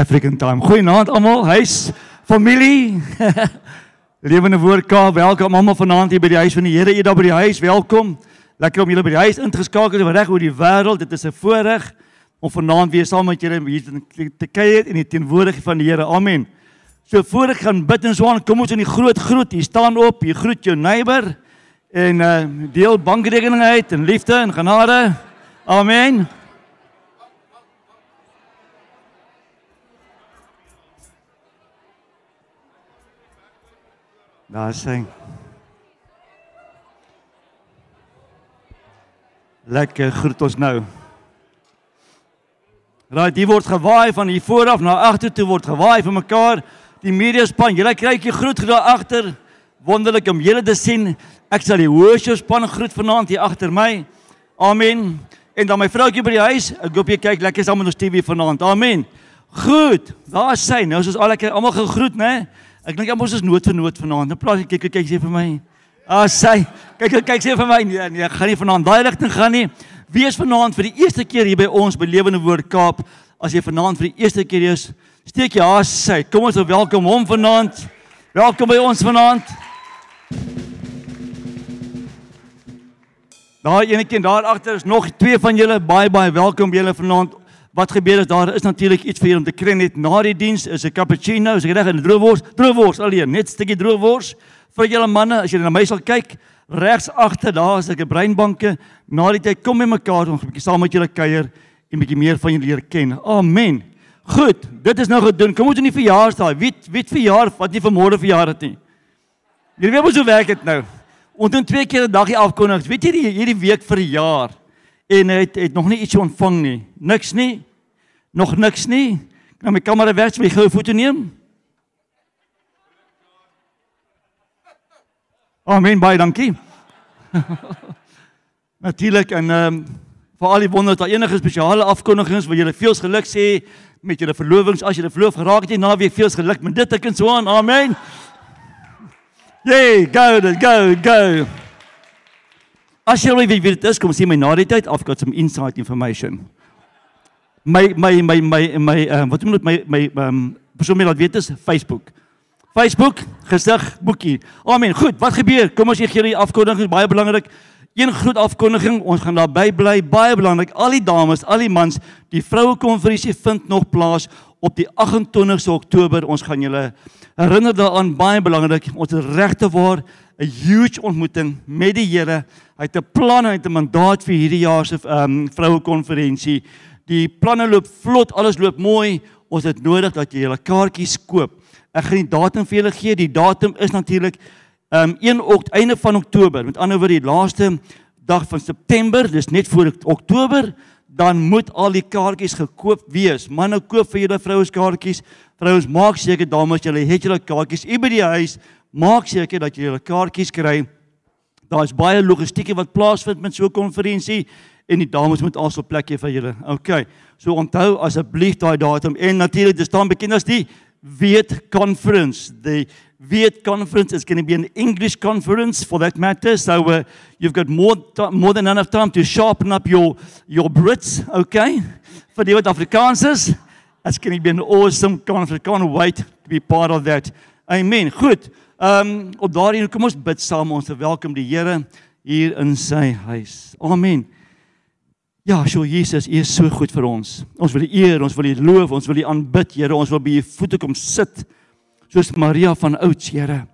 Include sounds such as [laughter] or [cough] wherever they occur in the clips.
African time. Goeienaand almal. Huis, familie. [laughs] Lewende woord Kaap. Welkom almal vanaand hier by die huis van die Here. Jy daar by die huis. Welkom. Lekker om julle by die huis ingeskakel te reg oor die wêreld. Dit is 'n voorreg om vanaand weer saam met julle hier te, kuier in die teenwoordigheid van die Here. Amen. So voor ek gaan bid en so aan, kom ons in die groot groet. Hier staan op. Jy groet jou neighbor en uh, deel bankrekening uit en liefde en genade. Amen. Daar sê. Lekker groet ons nou. Raai, die word gewaai van hier vooraf na agter toe word gewaai vir mekaar. Die media span, julle kry 'n groet daar agter. Wonderlik om julle te sien. Ek sal die worship span groet vanaand hier agter my. Amen. En dan my vroutjie by die huis. Ek hoop jy kyk lekker saam met ons TV vanaand. Amen. Goed. Daar sê nou, soos al lekker almal gegroet, né? Ek dink ons is nood vir nood vanaand. Nou praat kyk kyk sê vir my. Ah sê, kyk kyk sê vir my. Nee, nee, gaan nie vanaand daai rigting gaan nie. Wie is vanaand vir die eerste keer hier by ons by Lewende Woord Kaap? As jy vanaand vir die eerste keer is, steek jy haar sê. Kom ons welkom hom vanaand. Welkom by ons vanaand. Daar enetjie daar agter is nog twee van julle baie baie welkom julle vanaand Wat gebeur is daar is natuurlik iets vir julle om te kry net na die diens is 'n cappuccino, is reg 'n droewors, droewors alleen, net 'n stukkie droewors vir julle manne as julle na my sal kyk. Regs agter daar is 'n breinbanke. Na die tyd kom mekaar om 'n bietjie saam met julle kuier en 'n bietjie meer van julle leer ken. Amen. Goed, dit is nou gedoen. Kom ons in die verjaarsdag. Wie wie verjaar wat nie vanmôre verjaar het nie. Julle weet mos hoe werk dit nou. Ons doen twee keer 'n dagie afkondig. Weet jy hierdie week vir die jaar en hy het, het nog nie iets ontvang nie. Niks nie. Nog niks nie. Ek nou my kamera weg, wil jy gou 'n foto neem? Amen, baie dankie. [laughs] Natuurlik en ehm um, vir al die wonders, daar enige spesiale afkondigings wil julle veel geluk sê met julle verlovings as julle verloof geraak het, na week veel geluk met dit ek en so aan. Amen. Yay, go, go, go. As jy wil weet wie dit is, kom sien my na die tyd. I've got some inside information. My my my my my uh, wat moet my my um persoon my laat weet is Facebook. Facebook gesig boekie. Amen. Goed, wat gebeur? Kom ons gee hierdie afkondiging baie belangrik. Een groot afkondiging, ons gaan daarby bly, baie belangrik. Al die dames, al die mans, die vroue konferensie vind nog plaas op die 28ste Oktober. Ons gaan julle herinner daaraan baie belangrik. Ons is regte waar 'n huge ontmoeting met die Here. Hy het 'n plan, hy het 'n mandaat vir hierdie jaar se ehm um, vroue konferensie. Die planne loop vlot, alles loop mooi. Ons het nodig dat jy julle kaartjies koop. Ek gaan die datum vir julle gee. Die datum is natuurlik ehm Ehm, um 1 Okt einde van Oktober, met ander woorde die laaste dag van September, dis net voor Oktober, dan moet al die kaartjies gekoop wees. Manne nou koop vir julle vrouens kaartjies. Vrouens maak seker dames julle het julle kaartjies u by die huis. Maak seker dat julle kaartjies kry. Daar's baie logistiekie wat plaasvind met so 'n konferensie en die dames moet alsop plekjie vir julle. OK. So onthou asseblief daai datum en natuurlik dit staan bekend as die Weet Conference, die V8 conference is going to be an English conference for that matter. So uh, you've got more, more than enough time to sharpen up your, your Brits, okay? For the Afrikaners, that's going to be an awesome conference. Can't wait to be part of that. Amen. Goed. Ehm um, op daardie kom ons bid saam ons verwelkom die Here hier in sy huis. Amen. Ja, sjoe Jesus, U is so goed vir ons. Ons wil U eer, ons wil U loof, ons wil U aanbid, Here. Ons wil by U voete kom sit soos Maria van ouds, Here.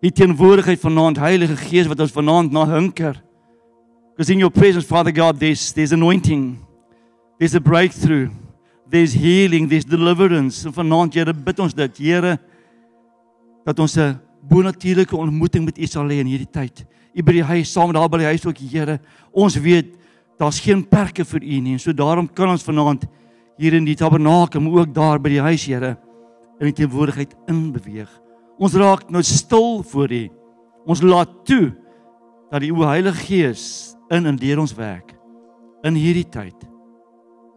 U teenwoordigheid vanaand, Heilige Gees wat ons vanaand na hunker. Because in your presence, Father God, there's there's anointing. There's a breakthrough. There's healing, there's deliverance. En vanaand, Here, bid ons dit, Here dat ons 'n bonatuurlike ontmoeting met U sal hê in hierdie tyd. U by die huis saam daar by die huis ook Here. Ons weet daar's geen perke vir U nie en so daarom kan ons vanaand hier in die tabernakel ook daar by die huis Here in die teenwoordigheid inbeweeg. Ons raak nou stil voor U. Ons laat toe dat die Heilige Gees in en deur ons werk in hierdie tyd.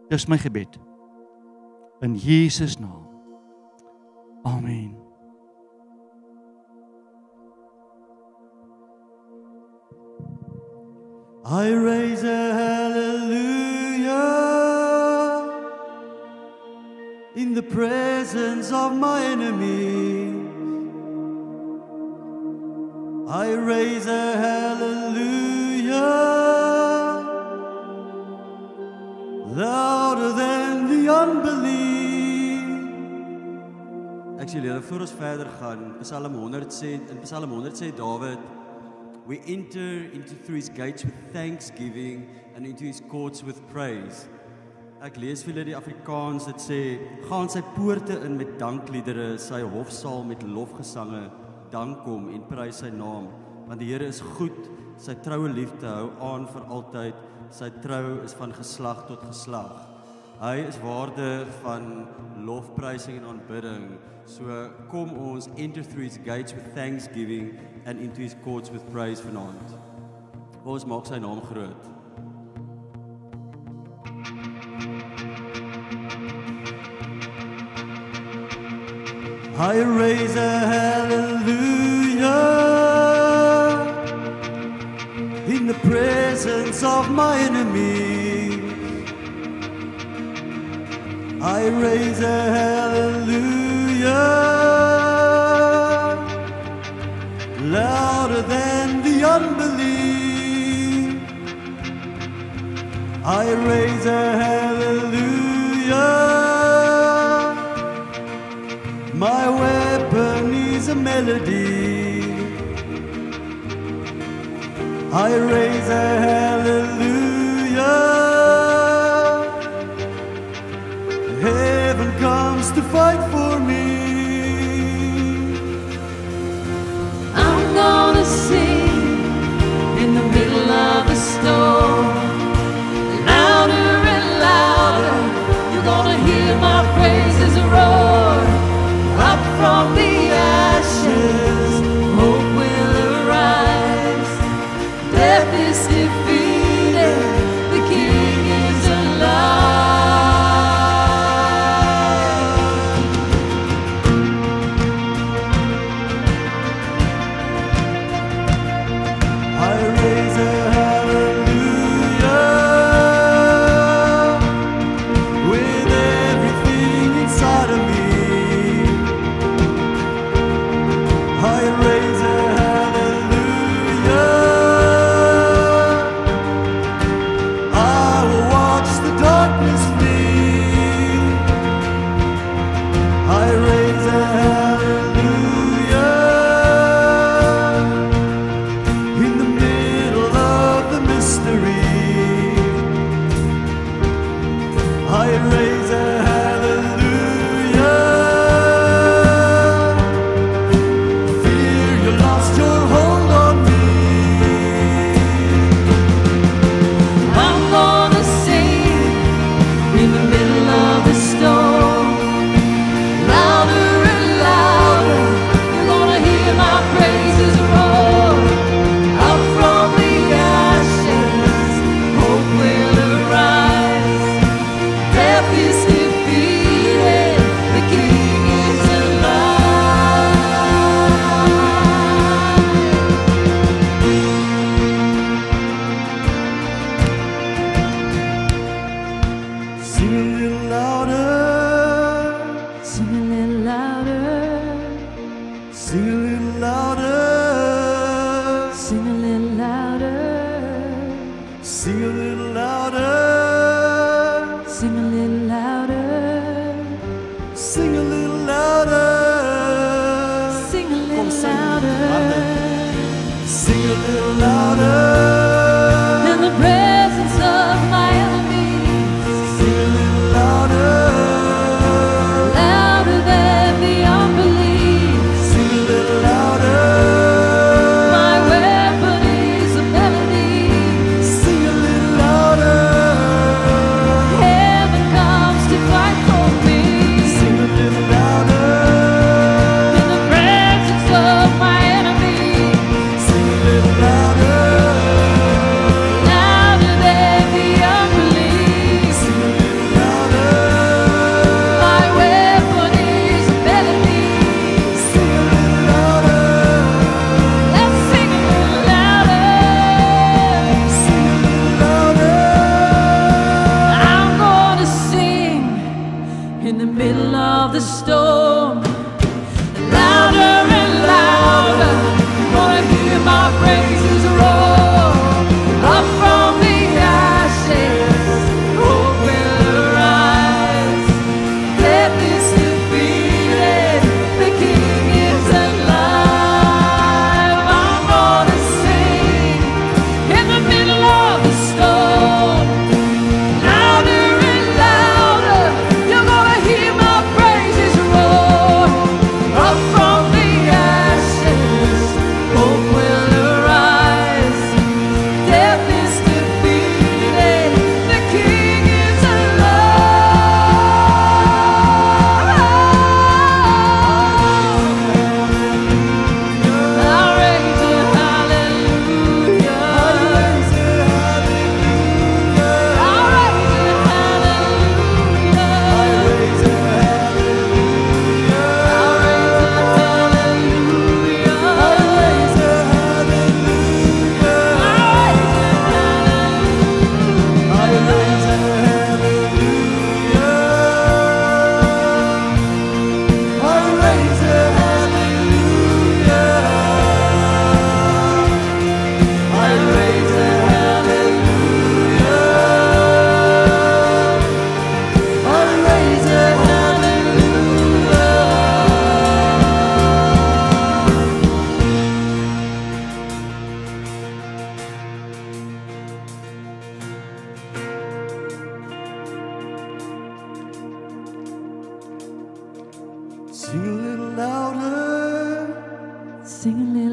Dis my gebed. In Jesus naam. Amen. I raise a hallelujah in the presence of my enemies. I raise a hallelujah louder than the unbelief. Julle voor ons verder gaan, Psalm 100 sê Psalm 100 sê we enter into through his gates with thanksgiving and into his courts with praise. Ek lees vir julle die Afrikaans dit sê gaan sy poorte in met dankliedere sy hofsaal met lofgesange dank hom en prys sy naam. Want die Here is goed sy troue liefde hou aan vir altyd sy trou is van geslag tot geslag. Hy is waardig van lofprysing en aanbidding. So kom ons enter through his gates with thanksgiving and into his courts with praise vanaand. Ons maak sy naam groot I raise a hallelujah in the presence of my enemy. I raise a hallelujah louder than the unbelief. I raise a hallelujah. Melody. I raise a hallelujah. Heaven comes to fight for me. I'm gonna sing in the middle of the storm. Sing a little louder. Sing a little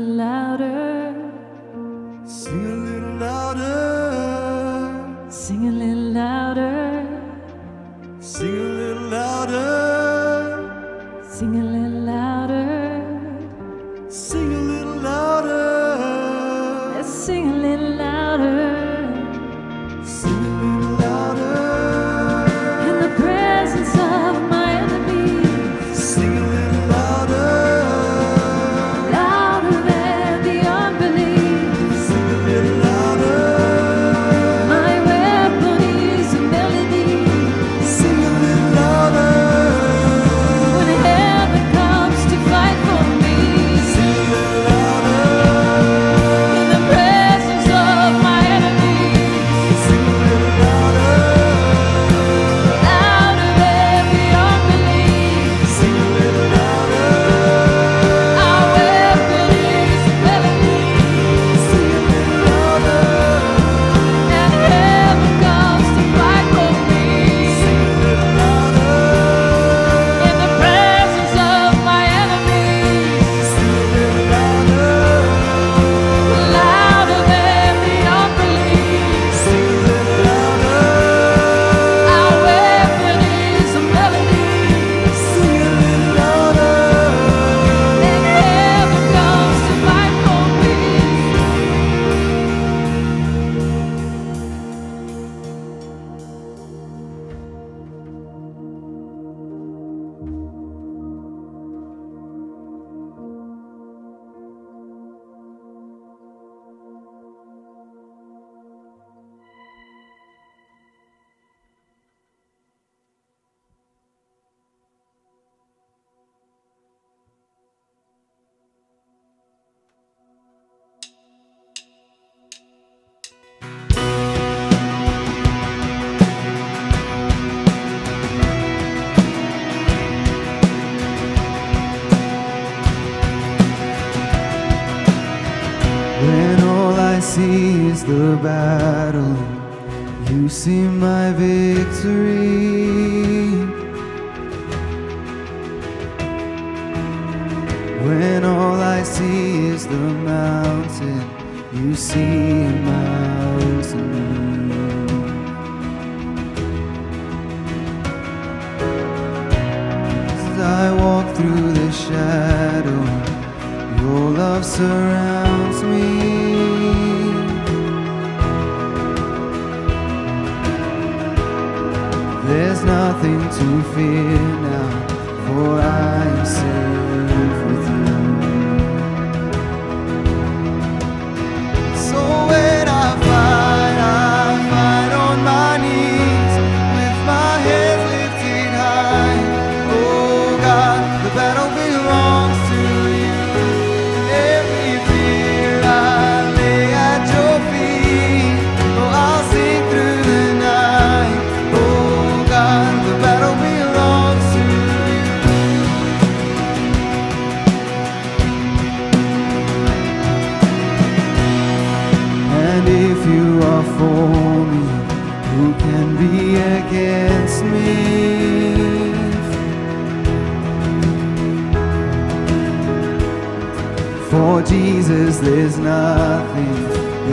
there's nothing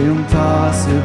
impossible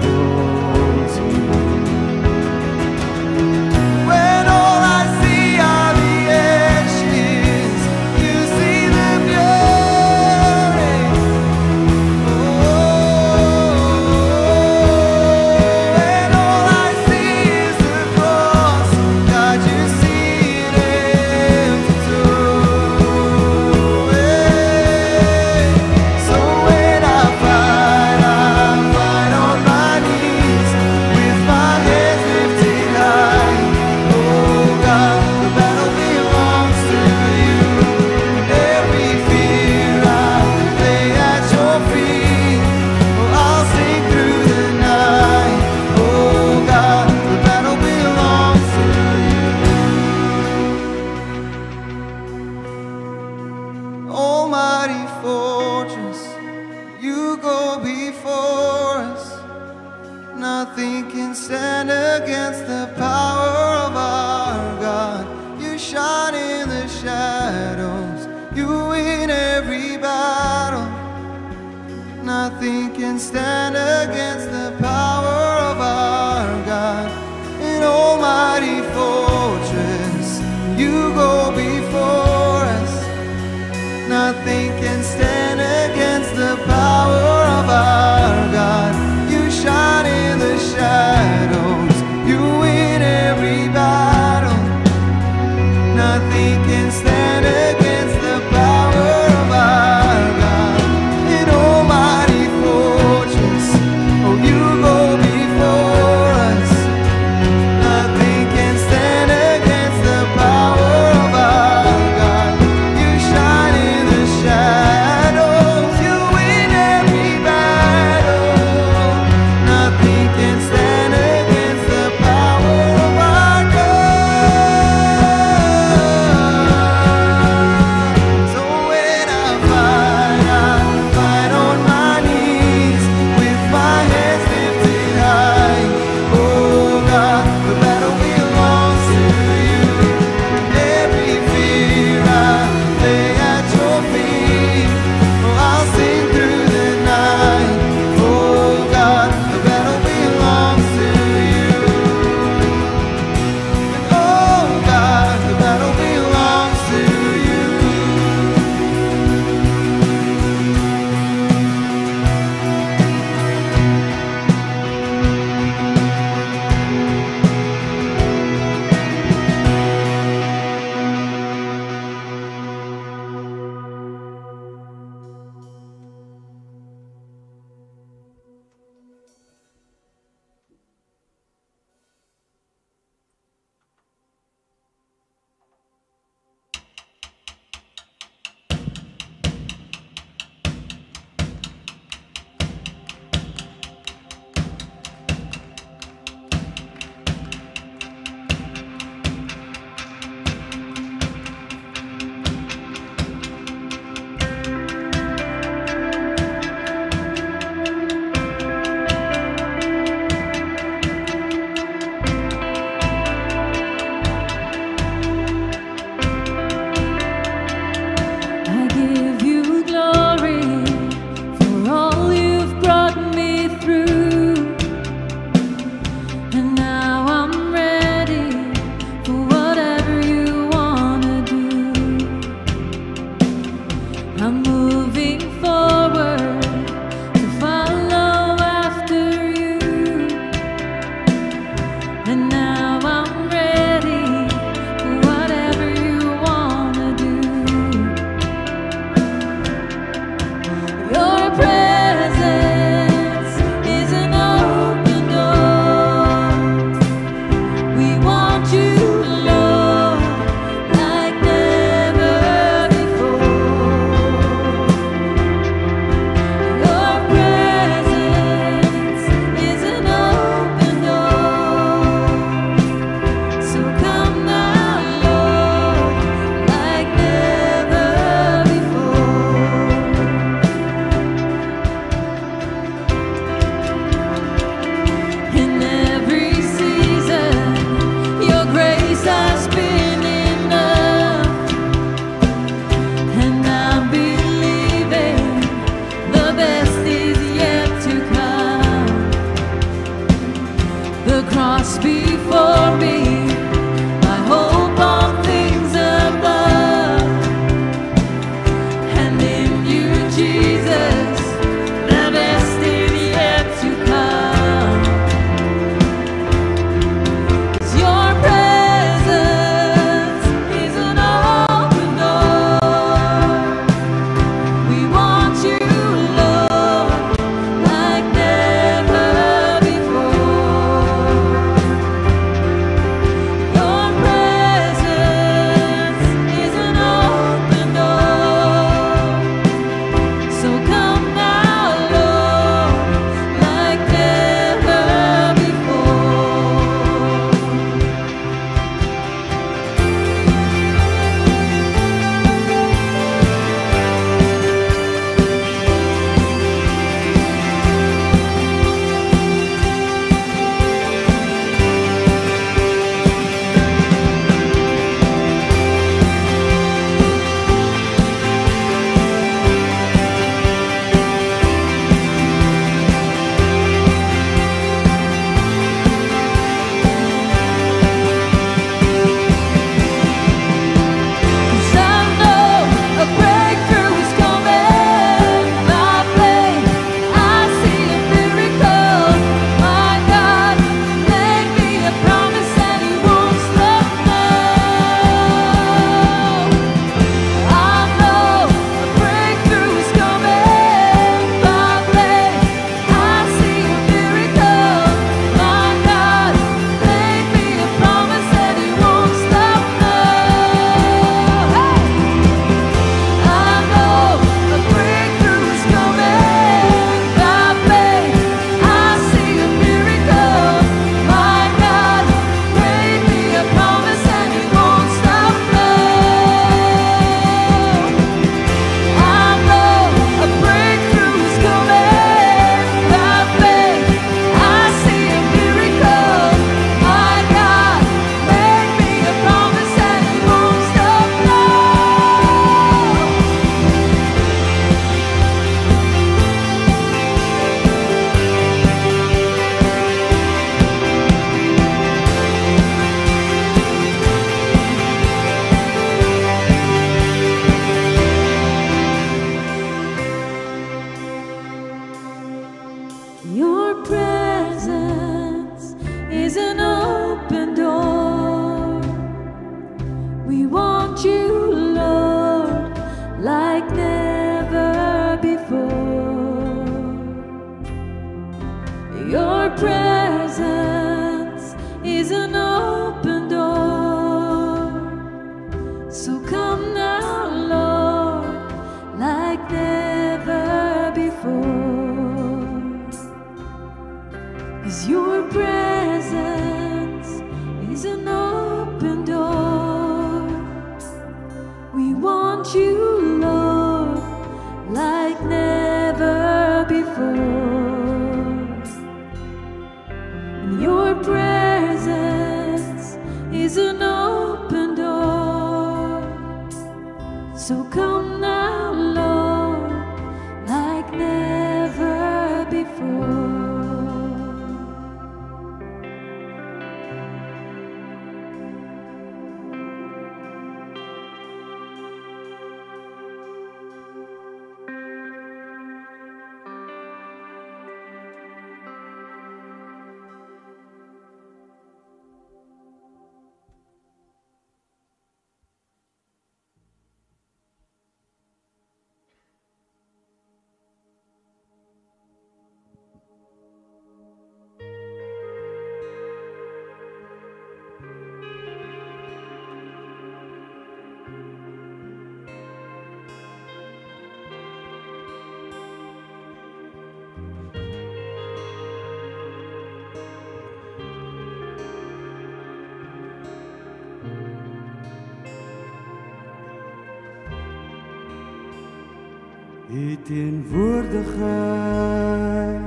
U teenwoordigheid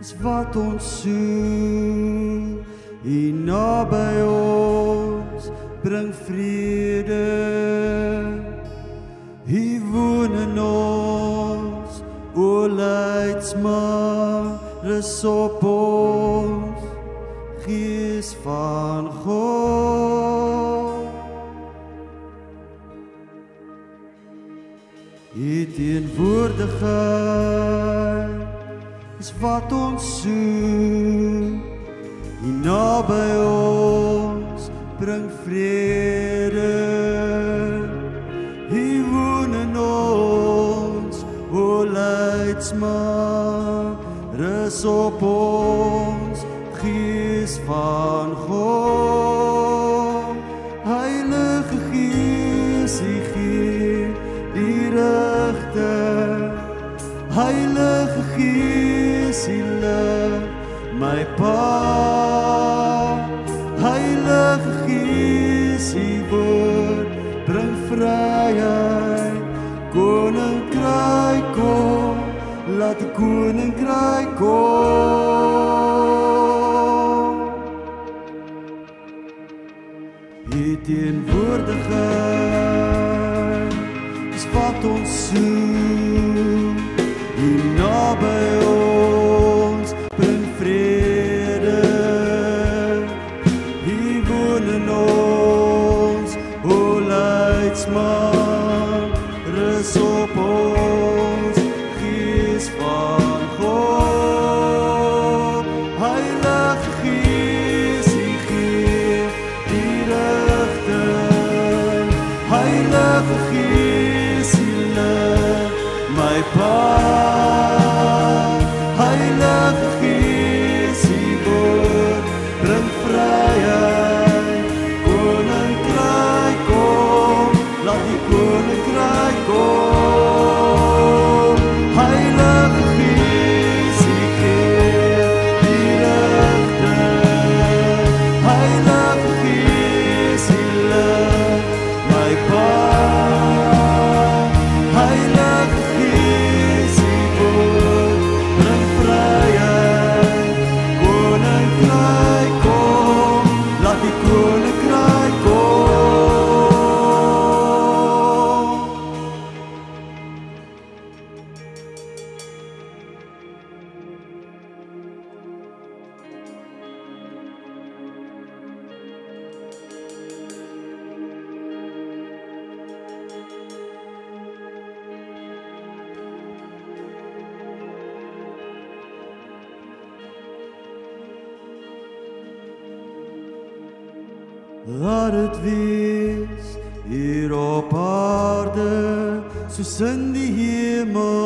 is wat ons soek. U naby ons bring vrede. U woon in ons, o leidsman, resop Laat dit wees hier op aarde soos in die hemel.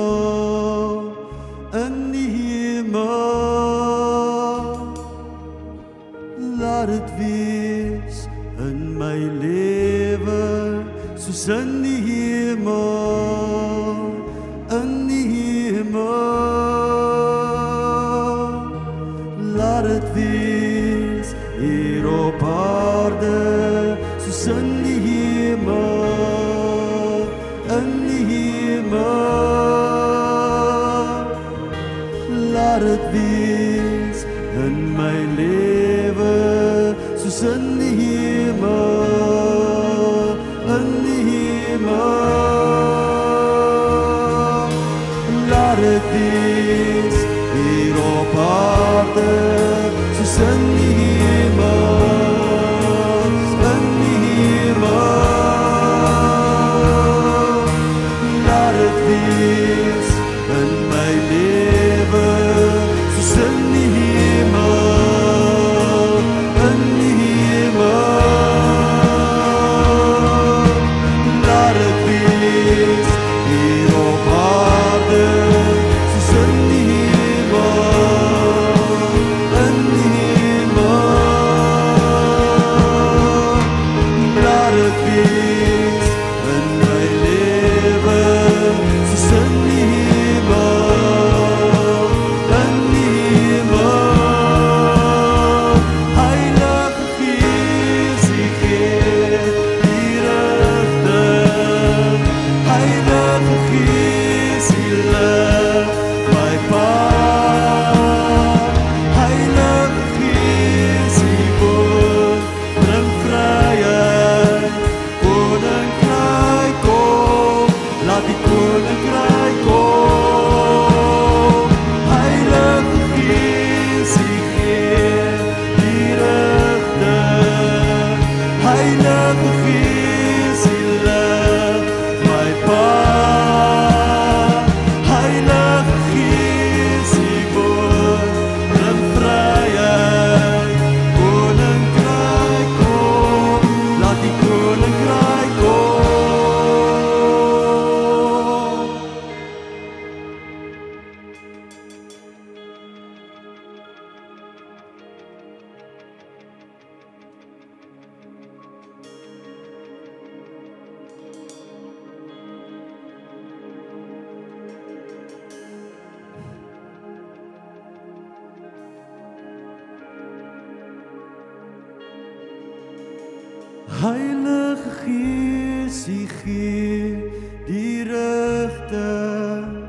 Heilige Gees, U gee die rigting.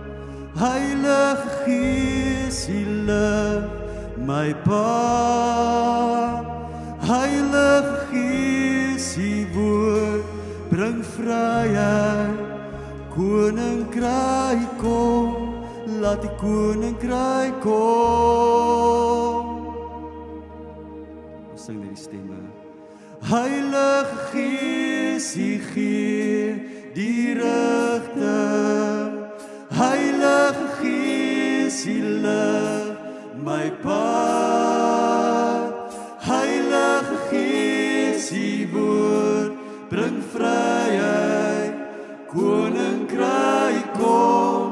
Heilige Gees, U lig my pad. Heilige Gees, U woord bring vryheid. Koninkryk kom, laat die koninkryk kom. Heilige Gees, U gee die rigting. Heilige Gees, U lig my pad. Heilige Gees, U woord bring vryheid. Koninkryk kom,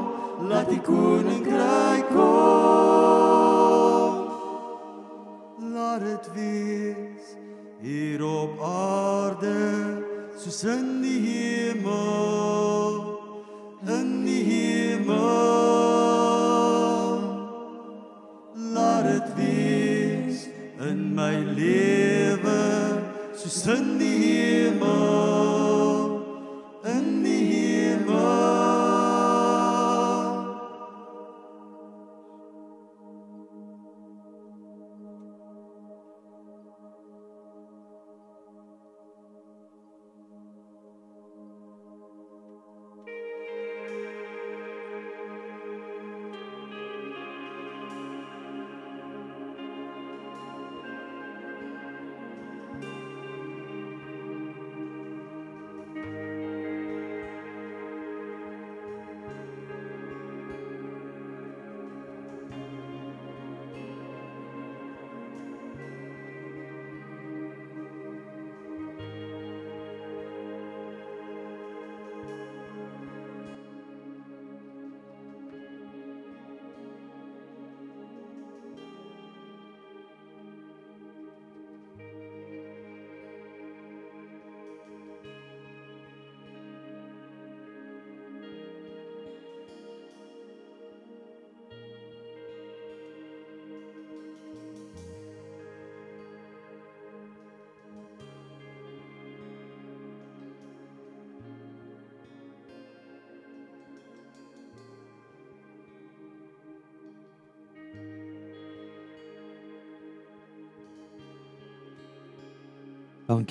laat die koninkryk kom. Laat dit weer hier op aarde soos in die hemel in die hemel. Laat dit wees in my lewe soos in die hemel.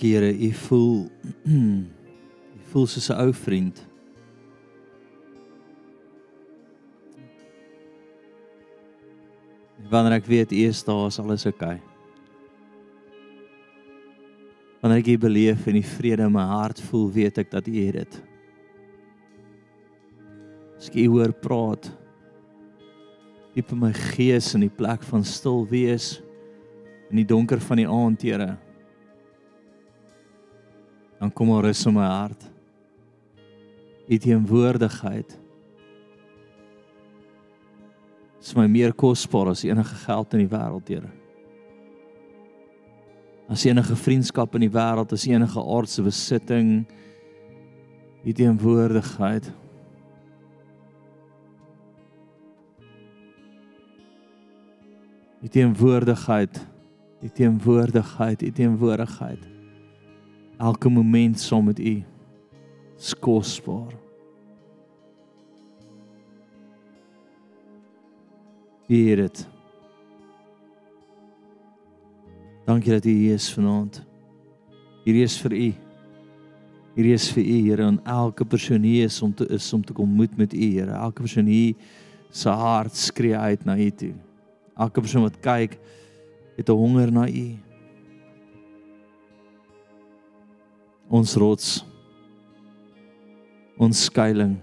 Here, u voel [clears throat] u voel soos 'n ou vriend. Wanneer ek weet u is daar, is alles oukei. Okay. Wanneer ek u beleef en die vrede in my hart voel, weet ek dat u het dit. As ek u hoor praat, diep in my gees in die plek van stil wees in die donker van die aand, Here. Dan kom maar rus in my hart. U teenwoordigheid is my meer kosbaar as enige geld in die wêreld, Here. As enige vriendskap in die wêreld, as enige aardse besitting, u teenwoordigheid. U teenwoordigheid, u teenwoordigheid, u teenwoordigheid. Elke oomblik saam met u is kosbaar. Hier dit. Dankie dat U hier is vanaand. Hierdie is vir U. Hierdie is vir U, Here, en elke persoon hier is om te is om te kom moed met U, Here. Elke persoon hier se hart skree uit na U toe. Elke persoon wat kyk, het 'n honger na U. Ons rots. Ons skuilings.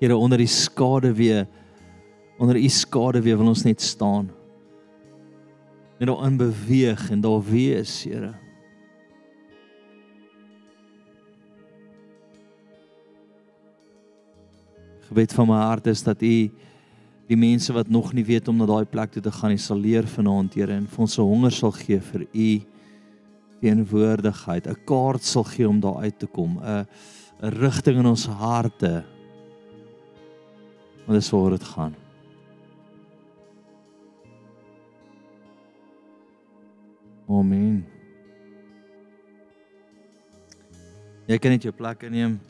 Here onder die skade weer onder u skade weer wil ons net staan net daarin beweeg en daar wees, Here. Gebed van my hart is dat U die mense wat nog nie weet om na daai plek toe te gaan, sal leer vanaand, Here, en vir ons 'n honger sal gee vir U teenwoordigheid, 'n kaart sal gee om daar uit te kom, 'n 'n rigting in ons harte. Want dis waar dit gaan. Amen. Jy kan net jou plek inneem.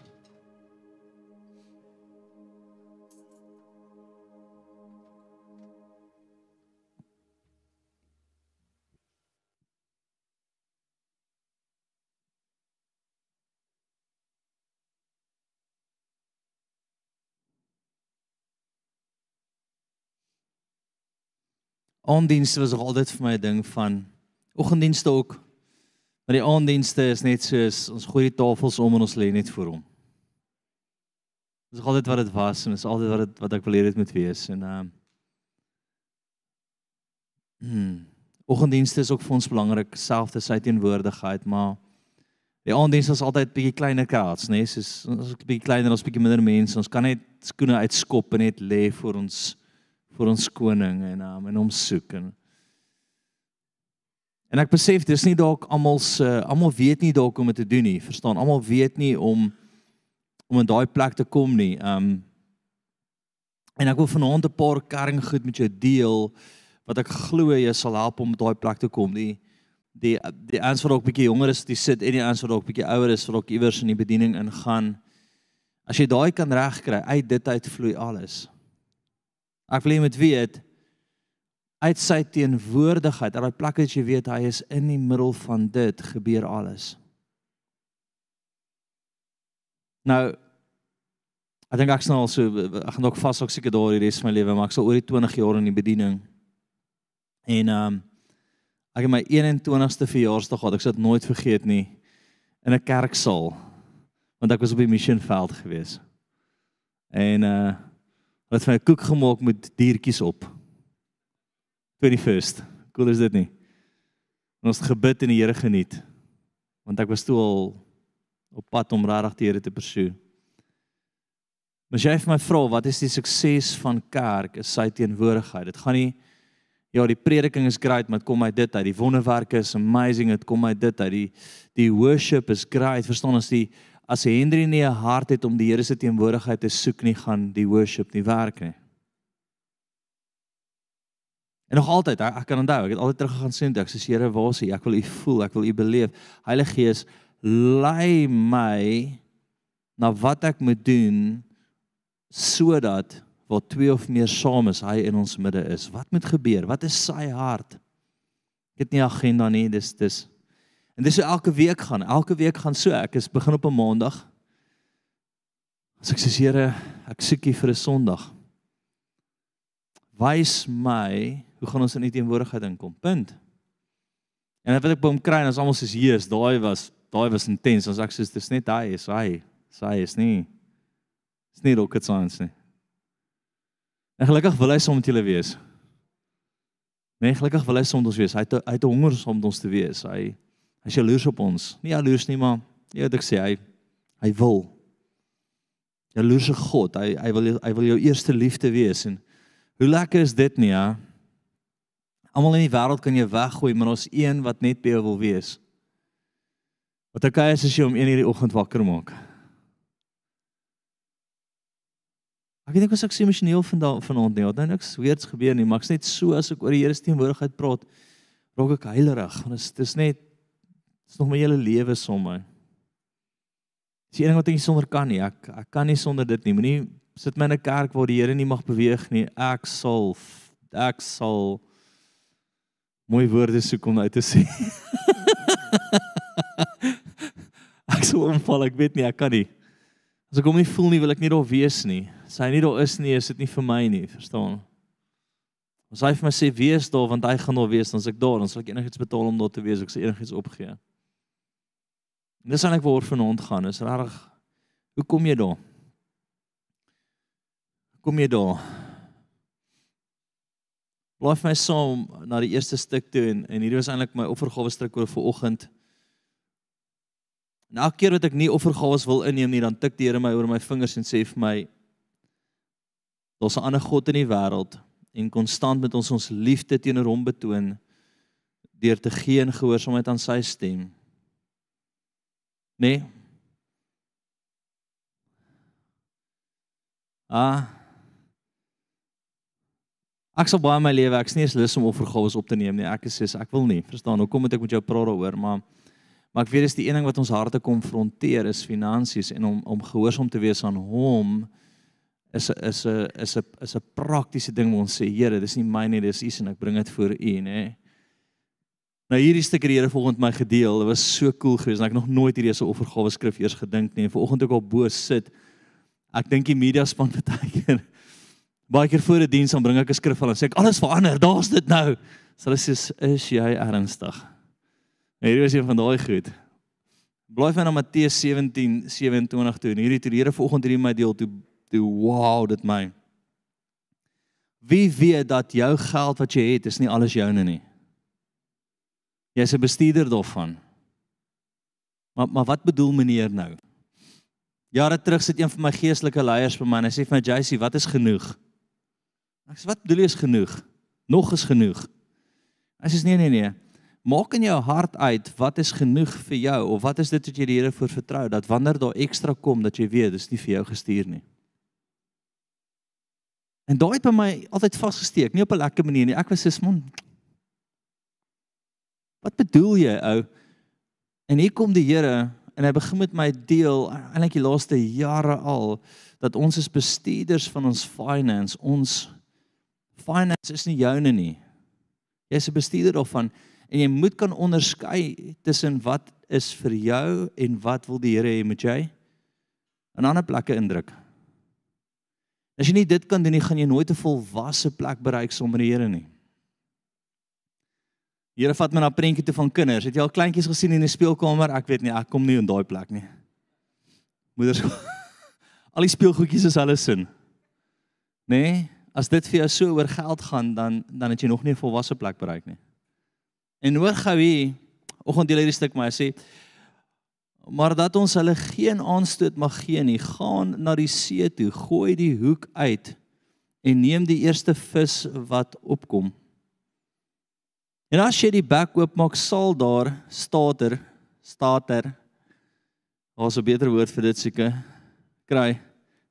Aandienste was nog altyd vir my 'n ding van oggenddienste ook. Maar die aanddienste is net soos ons gooi die tafels om en ons lê net voor hom. Dis altyd wat dit was en is altyd wat dit wat ek wil hê dit moet wees en ehm uh, hmm, oggenddienste is ook vir ons belangrik, selfs sy teenwoordigheid, maar die aanddienste is altyd bietjie kleiner kraats, nê? Nee? Soos ons is bietjie kleiner, ons bietjie minder mense. Ons kan net skoene uitskop en net lê vir ons vir ons koning en um, en hom soek en En ek besef dis nie dalk almal se almal weet nie dalk om dit te doen nie. Verstaan? Almal weet nie om om in daai plek te kom nie. Um en ek wil vanaand 'n paar kerring goed met jou deel wat ek glo jy sal help om daai plek te kom. Die die die ons wat ook bietjie jonger is, die sit en die ons wat ook bietjie ouer is, wat ook iewers in die bediening ingaan. As jy daai kan regkry, uit dit uit vloei alles. Ek wil jy moet weet uit sy teenwoordigheid, uit daai plek wat jy weet hy is in die middel van dit gebeur alles. Nou ek dink ek sal so ek gaan dalk vas ook seker daar die res van my lewe, maar ek sal oor die 20 jaar in die bediening. En ehm um, ek het my 21ste verjaarsdag gehad, ek sal dit nooit vergeet nie in 'n kerksaal want ek was op die missionveld gewees. En uh het vir my koek gemaak met diertjies op. 21st. Cool is dit nie? En ons gebid en die Here geniet. Want ek was toe al op pad om regtig die Here te pursue. Maar jy het my vra wat is die sukses van kerk? Is sy teenwoordigheid. Dit gaan nie ja, die prediking is great, maar dit kom uit dit uit. Die wonderwerke is amazing, dit kom uit dit uit. Die die worship is great. Verstaan ons die as Henry nie 'n hart het om die Here se teenwoordigheid te soek nie, gaan die worship nie werk nie. En nog altyd, ek kan onthou, ek het altyd terug gegaan sien ek sê Here, waar is U? Ek wil U voel, ek wil U beleef. Heilige Gees, lei my na wat ek moet doen sodat waar twee of meer saam is, hy in ons midde is. Wat moet gebeur? Wat is sy hart? Ek het nie agenda nie, dis dis En dis hoe elke week gaan. Elke week gaan so. Ek is begin op 'n maandag. As ek sê Here, ek soek U vir 'n Sondag. Wys my hoe gaan ons in U teenwoordigheid inkom. Punt. En wat ek by hom kry, en as almal soos Jesus, daai was daai was intens. Ons ek soos dis net hy, is hy. Is hy is nie. Is nie rocket science nie. En gelukkig wil hy saam met julle wees. Nee, gelukkig wil hy met ons wees. Hy het hy het honger om met ons te wees. Hy hy's jaloers op ons. Nie jaloers nie, maar jy weet ek sê hy hy wil. Jaloerse God. Hy hy wil hy wil jou eerste liefde wees en hoe lekker is dit nie, ja? Almal in die wêreld kan jy weggooi, maar ons een wat net by jou wil wees. Wat ek is as jy om 1 uur die oggend wakker maak. Ek weet nie of ek emosioneel vandag vanaand nie, want nou niks weerds gebeur nie, maar ek's net so as ek oor die Here se teenwoordigheid praat, raak ek heilerig, want dit is net dis nog my hele lewe somme. Dis die enigste wat ek nie sonder kan nie. Ek ek kan nie sonder dit nie. Moenie sit my in 'n kerk waar die Here nie mag beweeg nie. Ek sal ek sal mooi woorde soek om uit te sê. [laughs] ek sou omval, ek weet nie, ek kan nie. As ek hom nie voel nie, wil ek nie daar wees nie. As hy nie daar is nie, is dit nie vir my nie, verstaan? As hy vir my sê wees daar want hy gaan daar wees, dan is ek daar, dan sal ek enigiets betaal om daar te wees, ek sal enigiets opgee. En dis eintlik waar vanaand gaan, is regtig hoe kom jy daar? Kom jy daar? Blaai vir my saam na die eerste stuk toe en en hierdie was eintlik my offergawe stuk oor vir oggend. En elke keer wat ek nie offergawes wil inneem nie, dan tik die Here my oor my vingers en sê vir my daar's 'n ander God in die wêreld en konstant met ons ons liefde teenoor hom betoon deur te gee en gehoorsaamheid aan sy stem. Nee. Ah. Ek sal baie in my lewe, ek's nie eens lus om offergawes op te neem nie. Ek sê ek wil nie. Verstaan, hoekom moet ek met jou praat daaroor? Maar maar ek weet dis die een ding wat ons harte konfronteer is finansies en om om gehoorsaam te wees aan hom is 'n is 'n is 'n is 'n praktiese ding waar ons sê Here, dis nie myne, dis U en ek bring dit voor U, nê. Nou hierdie stuk het die Here volgens my gedeel. Dit was so cool geweest. Ek het nog nooit hierdie so offergawe skrif eers gedink nie. En vanoggend ook al bo sit. Ek dink die media span [laughs] baie keer baie keer voor 'n die diens dan bring ek 'n skrif al en sê ek alles verander. Daar's dit nou. So hulle sê is jy ernstig? Nou, hierdie was een van daai goed. Blaai van na Matteus 17 27 toe. En hierdie toe die Here vanoggend hierdie my deel toe toe wow dit my. Wie weet dat jou geld wat jy het is nie alles joune nie. Jy's 'n bestuurder daarvan. Maar maar wat bedoel meneer nou? Jare terug sit een van my geestelike leiers by my en hy sê vir my JC, wat is genoeg? Ek sê wat bedoel jy is genoeg? Nog is genoeg. Hy sê nee nee nee. Maak in jou hart uit wat is genoeg vir jou of wat is dit wat jy die Here voor vertrou dat wanneer daar ekstra kom dat jy weet dis nie vir jou gestuur nie. En daai het by my altyd vasgesteek, nie op 'n lekker manier nie. Ek was so man. Wat bedoel jy ou? En hier kom die Here en hy begin met my deel eintlik die laaste jare al dat ons is bestuurders van ons finance. Ons finance is nie joune nie. Jy's 'n bestuurder daarvan en jy moet kan onderskei tussen wat is vir jou en wat wil die Here hê moet jy in ander plekke indruk. As jy nie dit kan doen nie, gaan jy nooit 'n volwasse plek bereik sonder die Here nie. Here vat my na prentjie toe van kinders. Het jy al kleintjies gesien in die speelkamer? Ek weet nie, ek kom nie in daai plek nie. Moeders [laughs] Al die speelgoedjies is alles sin. Nê? Nee, as dit vir jou so oor geld gaan, dan dan het jy nog nie 'n volwasse plek bereik nie. En hoor gou hier, oggend deel hierdie stuk maar sê maar dat ons hulle geen aanstoot mag gee nie, gaan na die see toe, gooi die hoek uit en neem die eerste vis wat opkom. En as jy die bek oopmaak, sal daar stater, stater. Daar's 'n beter woord vir dit seker. Kry.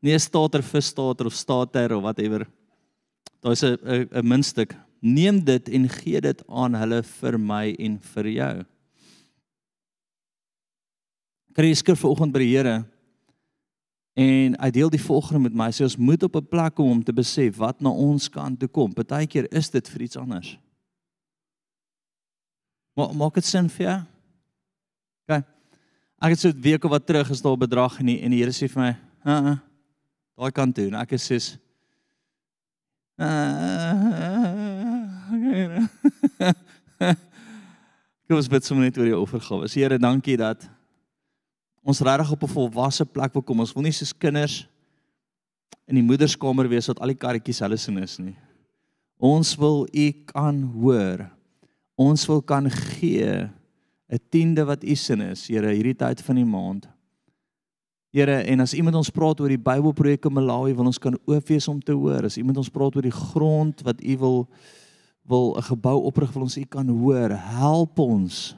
Nee, stater, vis stater of stater of whatever. Daar's 'n 'n 'n muntstuk. Neem dit en gee dit aan hulle vir my en vir jou. Kry skrif vanoggend by die Here. En hy deel die volgende met my. Hy sê ons moet op 'n plek kom om te besef wat na ons kant toe kom. Partykeer is dit vir iets anders. Maar maak dit sin vir jou? OK. Ek het so 'n week of wat terug is daar 'n bedrag en die en die Here sê vir my, "Uh, uh daai kant toe." En ek is soos [laughs] Kom ons bid sommer net oor die offergawe. Here, dankie dat ons regtig op 'n volwasse plek wil kom. Ons wil nie soos kinders in die moederskamer wees wat al die karretjies hulle sin is nie. Ons wil u kan hoor. Ons wil kan gee 'n tiende wat u sin is, Here, hierdie tyd van die maand. Here, en as iemand ons praat oor die Bybelprojek in Malawi, wil ons kan oop wees om te hoor. As iemand ons praat oor die grond wat u wil wil 'n gebou oprig, wil ons u kan hoor. Help ons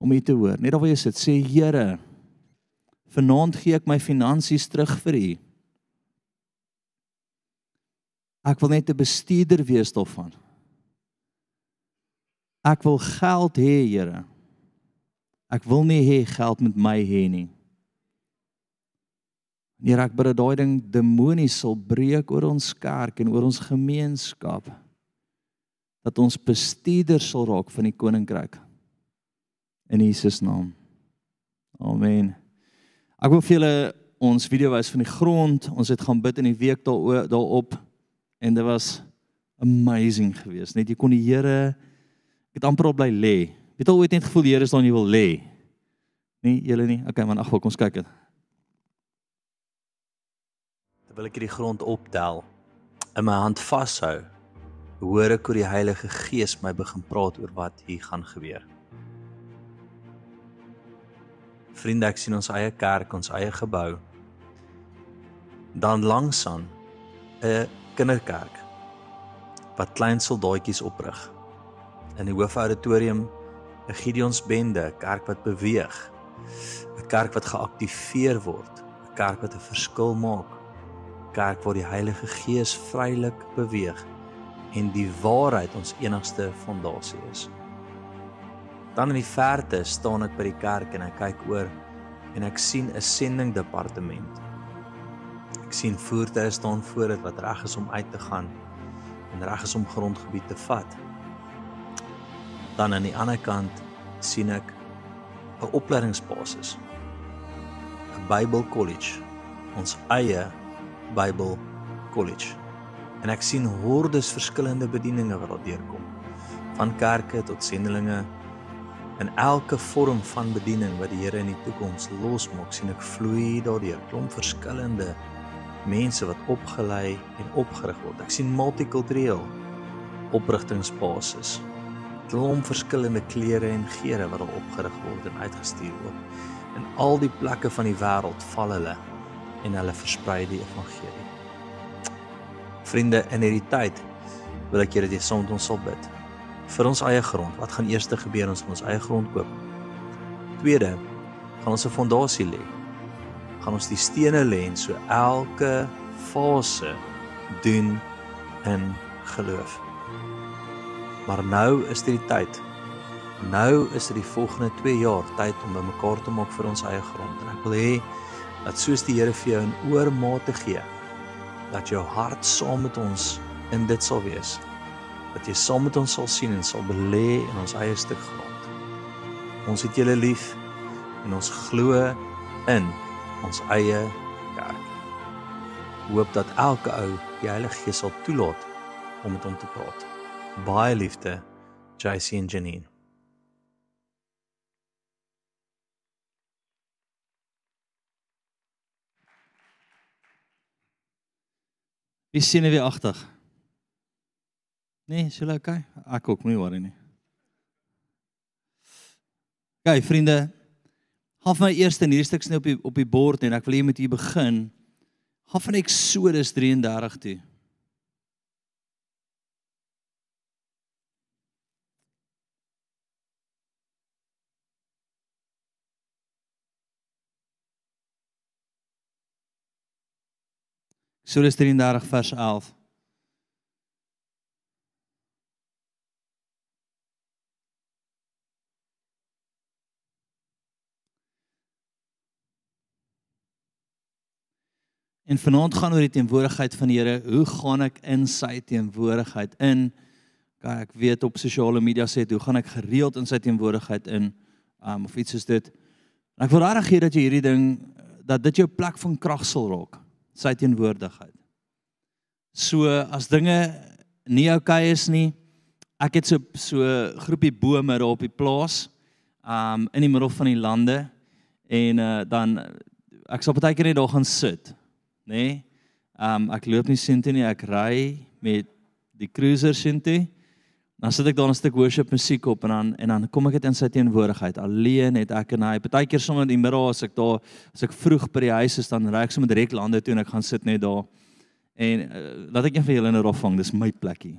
om u te hoor. Net daar waar jy sit, sê Here, vanaand gee ek my finansies terug vir u. Ek wil net 'n bestuurder wees daarvan. Ek wil geld hê, Here. Ek wil nie hê geld met my hê nie. Here, ek bid dat daai ding demonies sal breek oor ons kerk en oor ons gemeenskap. Dat ons bestuurders sal raak van die koninkryk. In Jesus naam. Amen. Ek wil vir julle ons video wys van die grond. Ons het gaan bid in die week daar daarop en dit was amazing geweest. Net jy kon die Here ek het amper op bly lê. Weet al ooit net gevoel die Here is daar en jy wil lê. Nee, julle nie. Okay man, ag, kom ons kyk dit. terwyl ek hierdie grond optel in my hand vashou hoor ek hoe die Heilige Gees my begin praat oor wat hier gaan gebeur vriende ek sien ons eie kerk ons eie gebou dan langsaan 'n kinderkerk wat klein soldaatjies oprig in die hoofauditorium 'n Gideonsbende kerk wat beweeg 'n kerk wat geaktiveer word 'n kerk wat 'n verskil maak kerk waar die Heilige Gees vrylik beweeg en die waarheid ons enigste fondasie is. Dan in die verte staan ek by die kerk en ek kyk oor en ek sien 'n sending departement. Ek sien voertuie staan voor dit wat reg is om uit te gaan en reg is om grondgebied te vat. Dan aan die ander kant sien ek 'n opleidingsbasis. 'n Bible College, ons eie Bible College. En ek sien hordes verskillende bedieninge wat daar deurkom. Van kerke tot sendelinge in elke vorm van bediening wat die Here in die toekoms losmaak, sien ek vloei daardeur klomp verskillende mense wat opgelei en opgerig word. Ek sien multikultureel oprigtingsbasis. Klomp verskillende klere en geure wat al opgerig word en uitgestuur word. In al die plekke van die wêreld val hulle en hulle versprei die evangelie. Vriende, in hierdie tyd wil ek julle dit saam met ons sal bid. Vir ons eie grond, wat gaan eers gebeur ons gaan ons eie grond koop? Tweede, gaan ons 'n fondasie lê. Gaan ons die stene lê en so elke fase doen in geloof. Maar nou is dit die tyd. Nou is dit die volgende 2 jaar tyd om bymekaar te maak vir ons eie grond. En ek wil hê dat soos die Here vir jou in oormate gee dat jou hart saam met ons in dit sal wees dat jy saam met ons sal sien en sal belê in ons eie stuk grond ons het julle lief en ons glo in ons eie kerk hoop dat elke ou die Heilige Gees sal toelaat om met hom te praat baie liefde JC en Janine Wie sien jy agtig? Nee, is jy okay? Ek ook nie worry nie. Kyk vriende, vir my eerste in hierdie stuk sny op die op die bord en ek wil hê met hier begin. Gaan van Eksodus 33 toe. Eksodus 33 vers 11. En vanaand gaan oor die teenwoordigheid van die Here. Hoe gaan ek in sy teenwoordigheid in? Kyk, ek weet op sosiale media sê dit, hoe gaan ek gereeld in sy teenwoordigheid in? um of iets soos dit. En ek wil regtig hê dat jy hierdie ding dat dit jou plek van krag sal raak. Sy teenwoordigheid. So as dinge nie oukei okay is nie, ek het so so groepie bome daar op die plaas um in die middel van die lande en uh, dan ek sal baie keer net daar gaan sit, nê? Nee? Um ek loop nie sien toe nie, ek ry met die cruiser sien toe. Dan sit ek daar 'n stuk worship musiek op en dan en dan kom ek dit in sy teenwoordigheid. Alleen het ek en hy. Partykeer sommer in die middag as ek daar as ek vroeg by die huis is dan ry ek sommer direk lande toe en ek gaan sit net daar. En uh, laat ek een van julle nou vang, dis my plekkie.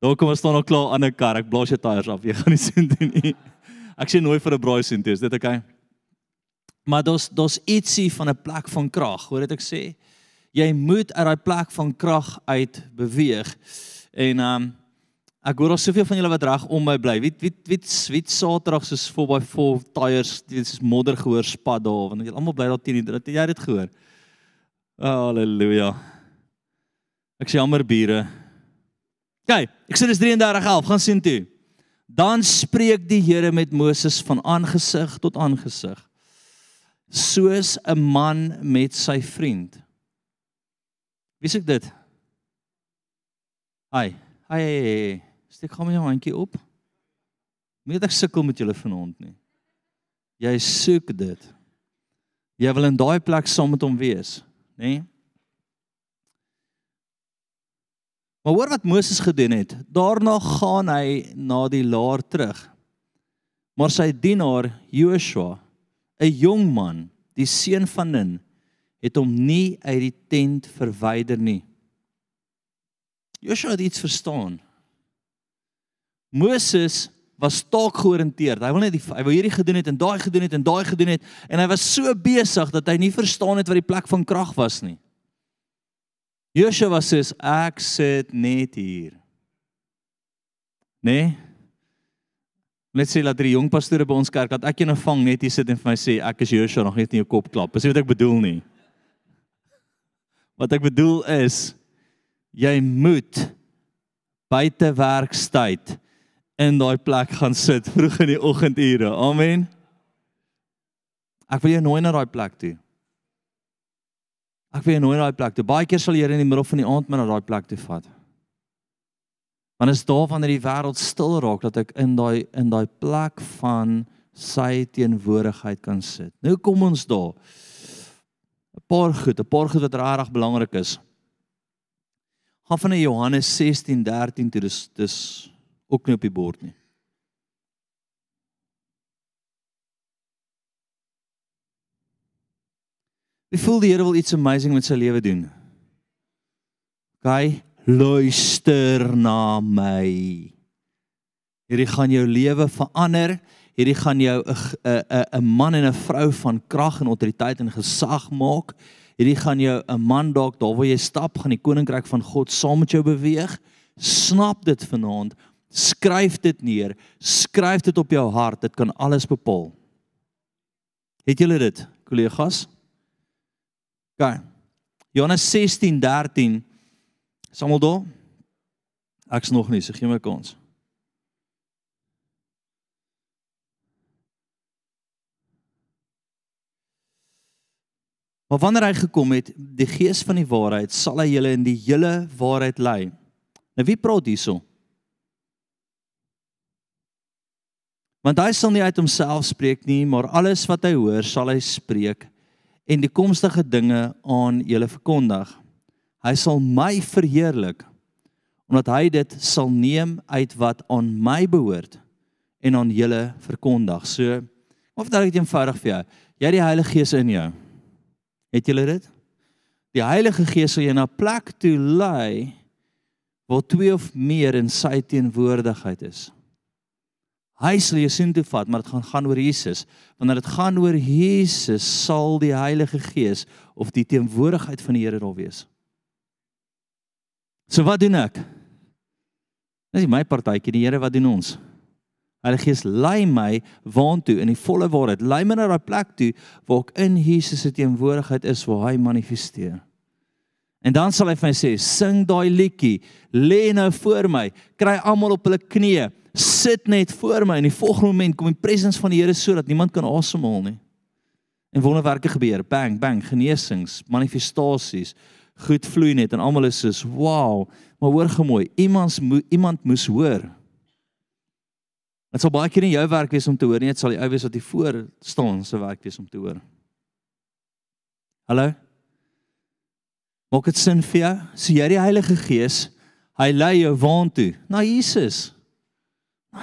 Daar kom ons staan nog klaar aan 'n kar. Ek blaas jou tyres af. Jy gaan nie [laughs] sien dit nie. Ek sien nooit vir 'n braai sien dit. Is dit oukei? Okay? Maar daar's daar's ietsie van 'n plek van krag. Hoor dit ek sê? Jy moet uit daai plek van krag uit beweeg. En um ek hoor al soveel van julle wat reg om my bly. Wie wie wie wie Saterdag soos 4x4 tyres, dit is modder gehoor spat daar want julle almal bly daar teen die het jy dit gehoor? Halleluja. Ek sê jammer bure. Kyk, Eksodus 33:11 gaan sien toe. Dan spreek die Here met Moses van aangesig tot aangesig. Soos 'n man met sy vriend. Wie sê dit? Ai, ai, ai. Steek gou my jou handjie op. Moet ek sukkel met julle vanaand nie. Jy soek dit. Jy wil in daai plek saam met hom wees, nê? Nee? Maar hoor wat Moses gedoen het. Daarna gaan hy na die laar terug. Maar sy dienaar Joshua, 'n jong man, die seun van Nun, het hom nie uit die tent verwyder nie. Joshua het iets verstaan. Moses was taak georiënteerd. Hy wil net die hy wou hierdie gedoen het en daai gedoen het en daai gedoen het en hy was so besig dat hy nie verstaan het wat die plek van krag was nie. Joshua sê ek sit net hier. Nee. Net sê dat die jong pastore by ons kerk dat ek jou vang net hier sit en vir my sê ek is Joshua nog net in jou kop klap. Dis wat ek bedoel nie. Wat ek bedoel is jy moet buite werkstyd in daai plek gaan sit [laughs] vroeg in die oggendure. Amen. Ek wil jou nooi na daai plek toe. Ek wil jou nooi na daai plek toe. Baie keer sal jy in die middel van die aand maar na daai plek toe vat. Want is daar wanneer die wêreld stil raak dat ek in daai in daai plek van sy teenwoordigheid kan sit. Nou kom ons daar. 'n Paar goed, 'n paar goed wat regtig belangrik is. Gaan van Johannes 16:13 toe dis dis ook nie op die bord nie. Wie voel die Here wil iets amazing met sy lewe doen? Gaan luister na my. Hierdie gaan jou lewe verander. Hierdie gaan jou 'n 'n 'n man en 'n vrou van krag en autoriteit en gesag maak. Hierdie gaan jou 'n man dalk daar waar jy stap, gaan die koninkryk van God saam met jou beweeg. Snap dit vanaand. Skryf dit neer. Skryf dit op jou hart. Dit kan alles bepaal. Het julle dit, kollegas? OK. Johannes 16:13. Is almal daar? Ek's nog nie, so gee my kans. Maar wanneer hy gekom het, die gees van die waarheid, sal hy julle in die hele waarheid lei. Nou wie praat hierso? Want hy sal nie uit homself spreek nie, maar alles wat hy hoor, sal hy spreek en die komstige dinge aan julle verkondig. Hy sal my verheerlik omdat hy dit sal neem uit wat aan my behoort en aan julle verkondig. So, of dit eenvoudig vir jou. Jy het die Heilige Gees in jou. Het julle dit? Die Heilige Gees sal jou na 'n plek toe lei waar twee of meer in sy teenwoordigheid is. Hy sal jou sin toe vat, maar dit gaan gaan oor Jesus. Wanneer dit gaan oor Jesus, sal die Heilige Gees of die teenwoordigheid van die Here daar wees. So wat doen ek? Dis my partytjie, die Here wat doen ons? Heilige Gees lei my waantoe in die volle waarheid. Lei my na daai plek toe waar ek in Jesus se teenwoordigheid is waar hy manifesteer. En dan sal hy vir my sê, sing daai liedjie, lê nou voor my, kry almal op hulle knieë, sit net voor my en die volgende oomblik kom die presence van die Here sodat niemand kan asemhaal nie. En wonderwerke gebeur. Bang, bang, genesings, manifestasies. Goed vloei net en almal is soos, "Wow." Maar hoor gemooi, iemand mo iemand moes hoor. Dit sal baie keer in jou werk wees om te hoor, nie dit sal die ou wees wat hier voor staan se werk wees om te hoor. Hallo? Maak dit sin vir jou? So jy die Heilige Gees, hy lei jou waantoe na Jesus.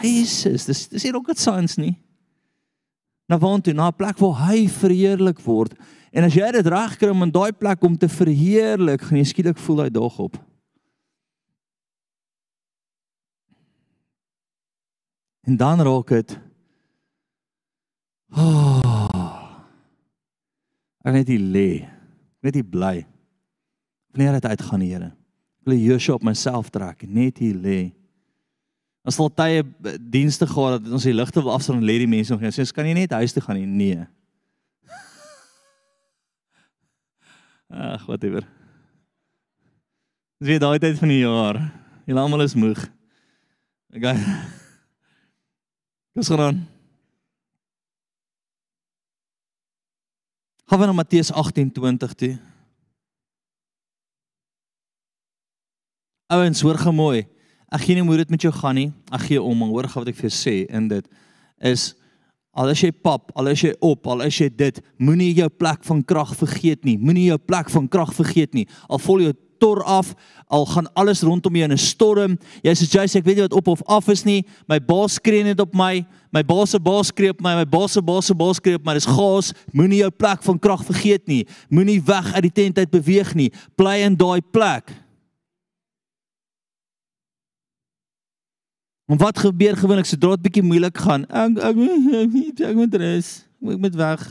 Jesus. Dis dis nie rocket science nie. Na waantoe? Na 'n plek waar hy verheerlik word. En as jy dit regkry om in daai plek om te verheerlik, gaan jy skielik voel hy daag op. En dan raak dit oh, ek net hier lê. Net hier bly. Wanneer dit uitgaan, Here. Ek wil Joshua op myself trek, net hier lê. As al tye eh, dienste gehad dat ons die ligte wil afstaan en lê die mense nog nie. Sê, kan jy net huis toe gaan nie? Nee. [laughs] Ag, whatever. Dis weer daai tyd van die jaar. Julle almal is moeg. Okay. [laughs] Dis gaan. Gaan we na Matteus 18:20 toe. Ouens, hoor gou mooi. Ek gee nie hoe dit met jou gaan nie. Ek gee om, maar hoor gou wat ek vir jou sê in dit is al is jy pap, al is jy op, al is jy dit, moenie jou plek van krag vergeet nie. Moenie jou plek van krag vergeet nie. Al vol jou tor af, al gaan alles rondom jou in 'n storm. Jy sê jy sê ek weet nie wat op of af is nie. My baas skree net op my. My baas se baas skree op my. My baas se baas se baas skree op my. Dis gaas. Moenie jou plek van krag vergeet nie. Moenie weg uit die tent uit beweeg nie. Bly in daai plek. En wat gebeur gewoonlik sodra dit bietjie moeilik gaan? Ek ek ek, ek, moet rus. Ek moet weg.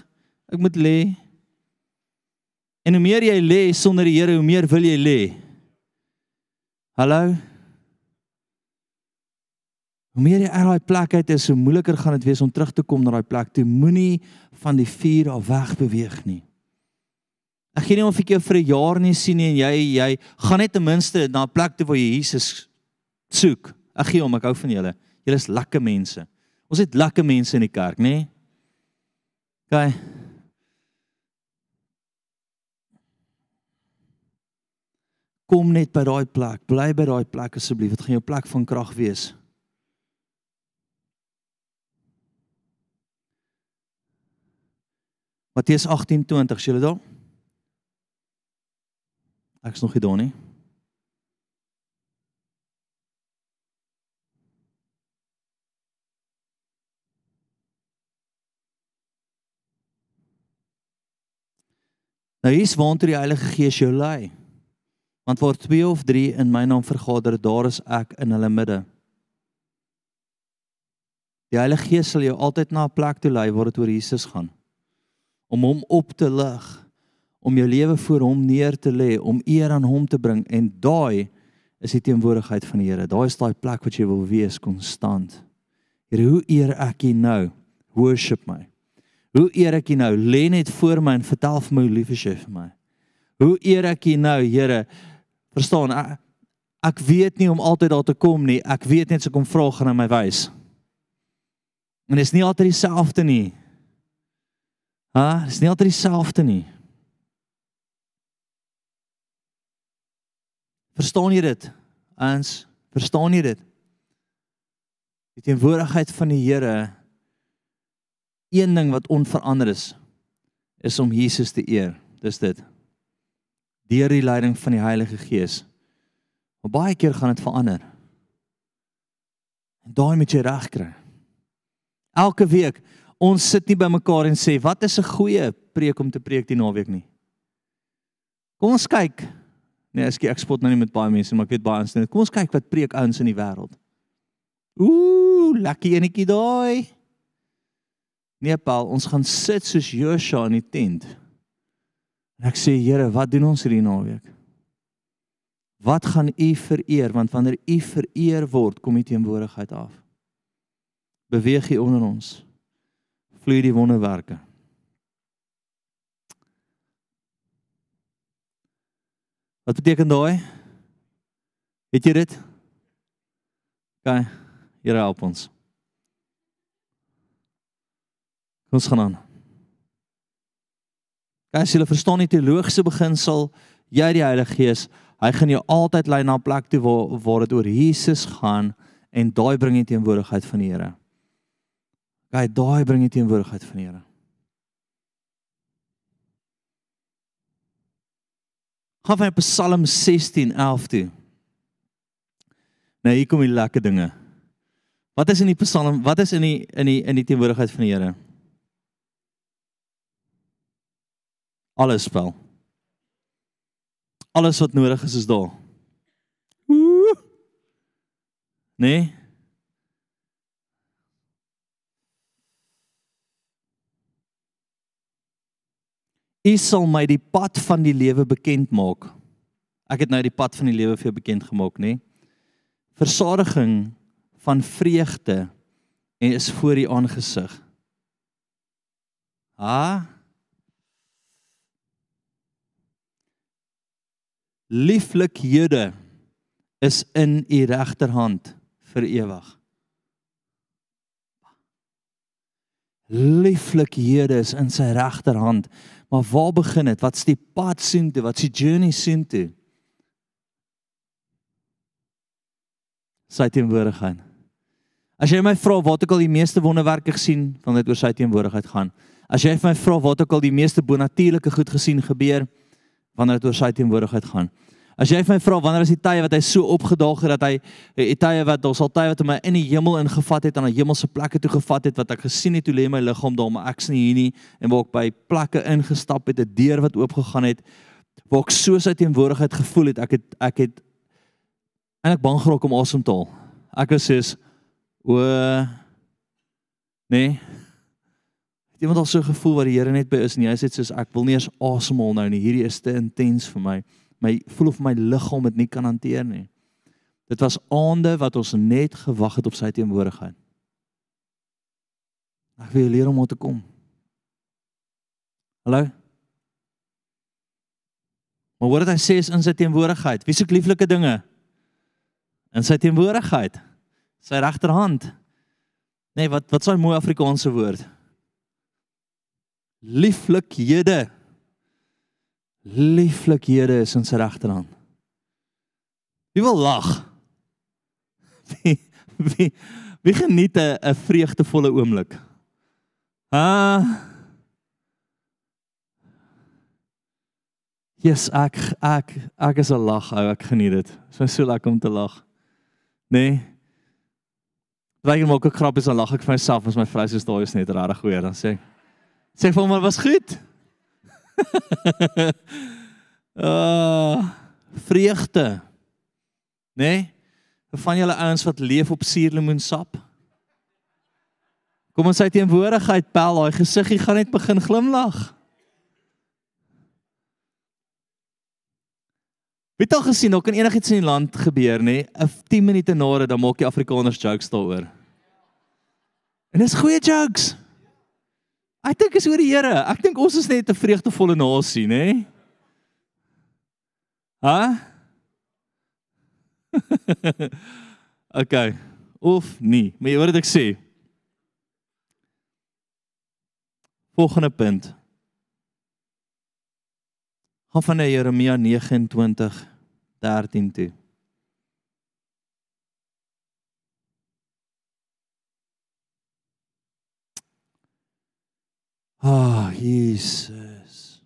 Ek moet lê. En hoe meer jy lê sonder die Here, hoe meer wil jy lê. Hallo. Hoe meer jy uit daai plek uit is, hoe moeiliker gaan dit wees om terug te kom na daai plek. Toe moenie van die vuur af weg beweeg nie. Ek gee nie of ek jou vir 'n jaar nie sien nie en jy jy gaan net ten minste na 'n plek toe waar jy Jesus soek. Ek gee hom, ek hou van julle. Julle is lekker mense. Ons het lekker mense in die kerk, nê? Nee? OK. Kom net by daai plek. Bly by daai plek asseblief. Dit gaan jou plek van krag wees. Matteus 18:20, is julle daar? Ek's nog nie daar nie. Nou hier's waantoe die Heilige Gees jou lei. Want waar twee of drie in my naam vergader, daar is ek in hulle midde. Die Heilige Gees sal jou altyd na 'n plek toe lei waar dit oor Jesus gaan. Om hom op te lig, om jou lewe voor hom neer te lê, om eer aan hom te bring en daai is die teenwoordigheid van die Here. Daai is daai plek wat jy wil wees konstant. Here, hoe eer ek U nou? Worship my. Hoe eer ek U nou? Lê net voor my en vertel vir my hoe lief is jy vir my. Hoe eer ek U nou, Here? Verstaan, ek, ek weet nie om altyd daar te kom nie. Ek weet net as ek kom vra gaan hy my wys. En dit is nie altyd dieselfde nie. Ha, dit is nie altyd dieselfde nie. Verstaan jy dit? Ons, verstaan jy dit? Die teenwoordigheid van die Here een ding wat onverander is is om Jesus te eer. Dis dit. Deur die leiding van die Heilige Gees. Maar baie keer gaan dit verander. En daai moet jy regkry. Elke week ons sit nie by mekaar en sê wat is 'n goeie preek om te preek die naweek nie. Kom ons kyk. Nee, ek ek spot nou nie met baie mense, maar ek weet baie ons. Kom ons kyk wat preek ouens in die wêreld. Ooh, lekker enetjie daai. Nee Paul, ons gaan sit soos Joshua in die tent. En ek sê Here, wat doen ons hierdie naweek? Wat gaan U vereer want wanneer U vereer word, kom U teenwoordigheid af. Beweeg U onder ons. Vloei die wonderwerke. Wat beteken daai? Weet jy dit? OK. Here help ons. Kom ons gaan aan. As jy verstaan die teologiese beginsel, jy die Heilige Gees, hy gaan jou altyd lei na 'n plek toe waar waar dit oor Jesus gaan en daai bring jy teenwoordigheid van die Here. Gaan daai bring jy teenwoordigheid van die Here. Gaan van Psalm 16:11 toe. Nou hier kom die lekker dinge. Wat is in die Psalm? Wat is in die in die in die teenwoordigheid van die Here? Alles spel. Alles wat nodig is is daar. Woe! Nee. U sal my die pad van die lewe bekend maak. Ek het nou die pad van die lewe vir jou bekend gemaak, nê? Versadiging van vreugde en is voor u aangesig. Ha? Lieflikhede is in u regterhand vir ewig. Lieflikhede is in sy regterhand. Maar waar begin dit? Wat's die pad soontoe? Wat's die journey soontoe? Sy teenwoordigheid. As jy my vra wat ek al die meeste wonderwerke gesien, dan dit oor sy teenwoordigheid gaan. As jy my vra wat ek al die meeste bonatuurlike goed gesien gebeur, wanneer dit oor sy teenwoordigheid gaan. As jy my vra wanneer is die tye wat hy so opgedaag het dat hy die tye wat ons al tye wat hom in die hemel ingevat het aan 'n hemelse plekke toe gevat het wat ek gesien het hoe lê my liggaam daar maar ek's nie hier nie en waar ek by plekke ingestap het 'n deur wat oopgegaan het waar ek so sy teenwoordigheid gevoel het ek het ek het eintlik bang geraak om asem te haal. Ek was soos o nee iemand al so gevoel wat die Here net by is en jy sê soos ek wil nie eens asemhaal nou nie. Hierdie is te intens vir my. My voel of my liggaam dit nie kan hanteer nie. Dit was aande wat ons net gewag het op sy teenwoordigheid. Ek wil leer om om te kom. Hallo. Maar wat hy sê is in sy teenwoordigheid. Wie soek lieflike dinge? In sy teenwoordigheid. Sy regterhand. Nee, wat wat is daai mooi Afrikaanse woord? Lieflikhede. Lieflikhede is in sy regterhand. Wie wil lag? Wie wie, wie geniet 'n 'n vreugdevolle oomblik? Ah. Yes, ek ek ek is 'n lag, ou, ek geniet dit. Dit is so lekker om te lag. Nee. Wanneer ek maak 'n grap is dan lag ek vir myself as my vrou sê daai is net regtig goeie dan sê ek Sê vir hom maar was goed. uh [laughs] vreugde. Né? Nee? Van julle ouens wat leef op suurlemoensap. Kom ons sy teenwoordigheid pel, daai gesiggie gaan net begin glimlag. Het al gesien, ook in enigiets in die land gebeur, nê? 'n 10 minute na dit dan maak die Afrikaners jokes daaroor. En dis goeie jokes. Ek dink is oor die Here. Ek dink ons is net 'n vreugdevolle nasie, nê? Ha? [laughs] okay. Of nie. Maar jy hoor wat ek sê. Volgende punt. Gaan van Jeremia 29 13 toe. Ah, Jesus.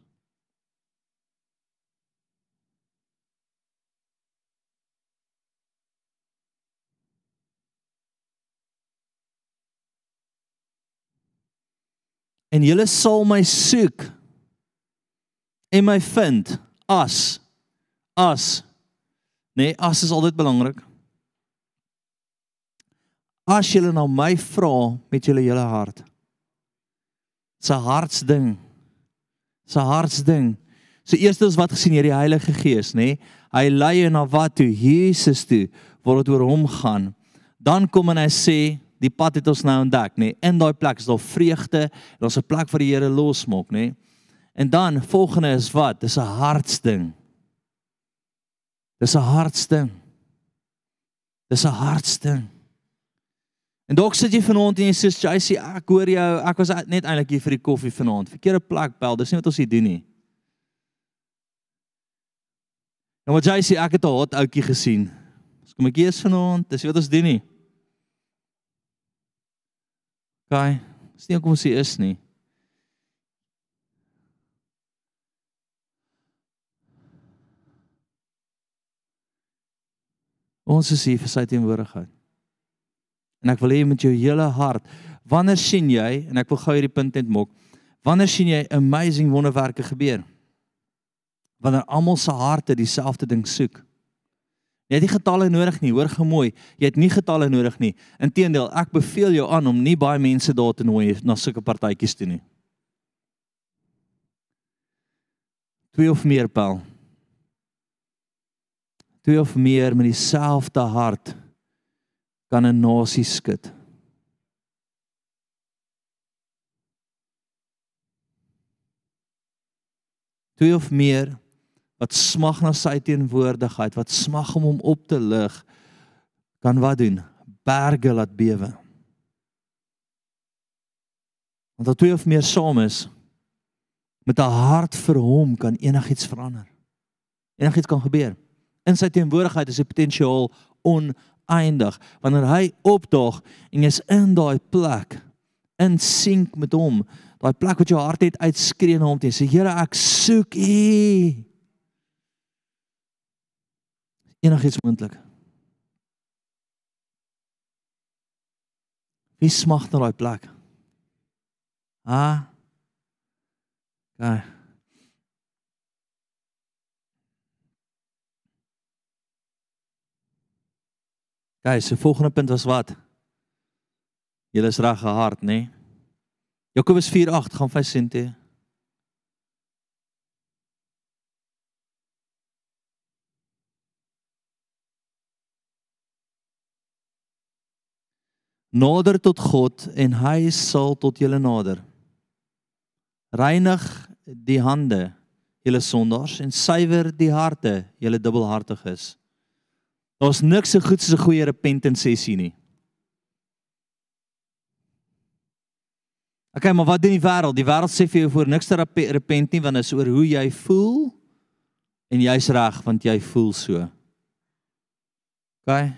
En julle sal my soek en my vind as as nee as is altyd belangrik as julle na my vra met julle hele hart se hartsding. Se hartsding. So eerstens wat gesien hier die Heilige Gees nê? Nee? hy lei jou na wat toe? Jesus toe waar dit oor hom gaan. Dan kom en hy sê die pad het ons nou ontdek nê? Nee? in daai plek is daar vreugde en ons 'n plek vir die Here losmaak nê? Nee? en dan volgende is wat? Dis 'n hartsding. Dis 'n hartsding. Dis 'n hartsding En dalk sit jy vanaand en jy sê JC, ek hoor jou, ek was net eintlik hier vir die koffie vanaand. Verkeerde plek bel, dis nie wat ons hier doen nie. Nou wat JC, ek het 'n hot ouetjie gesien. Dis kom ek hier is vanaand, dis wat ons doen nie. Gaan. Dis nie hoekom ons hier is nie. Ons is hier vir sy teenwoordigheid. En ek wil hê met jou hele hart, wanneer sien jy en ek wil gou hierdie punt net maak. Wanneer sien jy amazing wonderwerke gebeur? Wanneer almal se harte dieselfde ding soek. Jy het nie getalle nodig nie, hoor gemooi. Jy het nie getalle nodig nie. Inteendeel, ek beveel jou aan om nie baie mense daar te nooi na sulke partytjies toe nie. Twee of meer pel. Twee of meer met dieselfde hart kan 'n nasie skud. Twee of meer wat smag na sy teenwoordigheid, wat smag om hom op te lig, kan wat doen? Berge laat bewe. Want as twee of meer saam is met 'n hart vir hom kan enigiets verander. Enigiets kan gebeur. In sy teenwoordigheid is die potensiaal oneindig. Wanneer hy opdaag en jy's in daai plek in sink met hom, daai plek wat jou hart net uitskree na hom toe, sê Here, ek soek U enigiets moontlik. Wie smag na daai plek? Ah. Gaan. Guys, se volgende punt was wat? Julle is reg gehard, nê? Nee? Jakobus 4:8 gaan 5 sente. Nader tot God en hy sal tot julle nader. Reinig die hande, julle sondaars en suiwer die harte, julle dubbelhartiges. Daar's niks so goed soos 'n goeie repentance sessie nie. Okay, maar wat doen die wêreld? Die wêreld sê vir jou voor niks te repent nie want dit is oor hoe jy voel en jy's reg want jy voel so. Okay?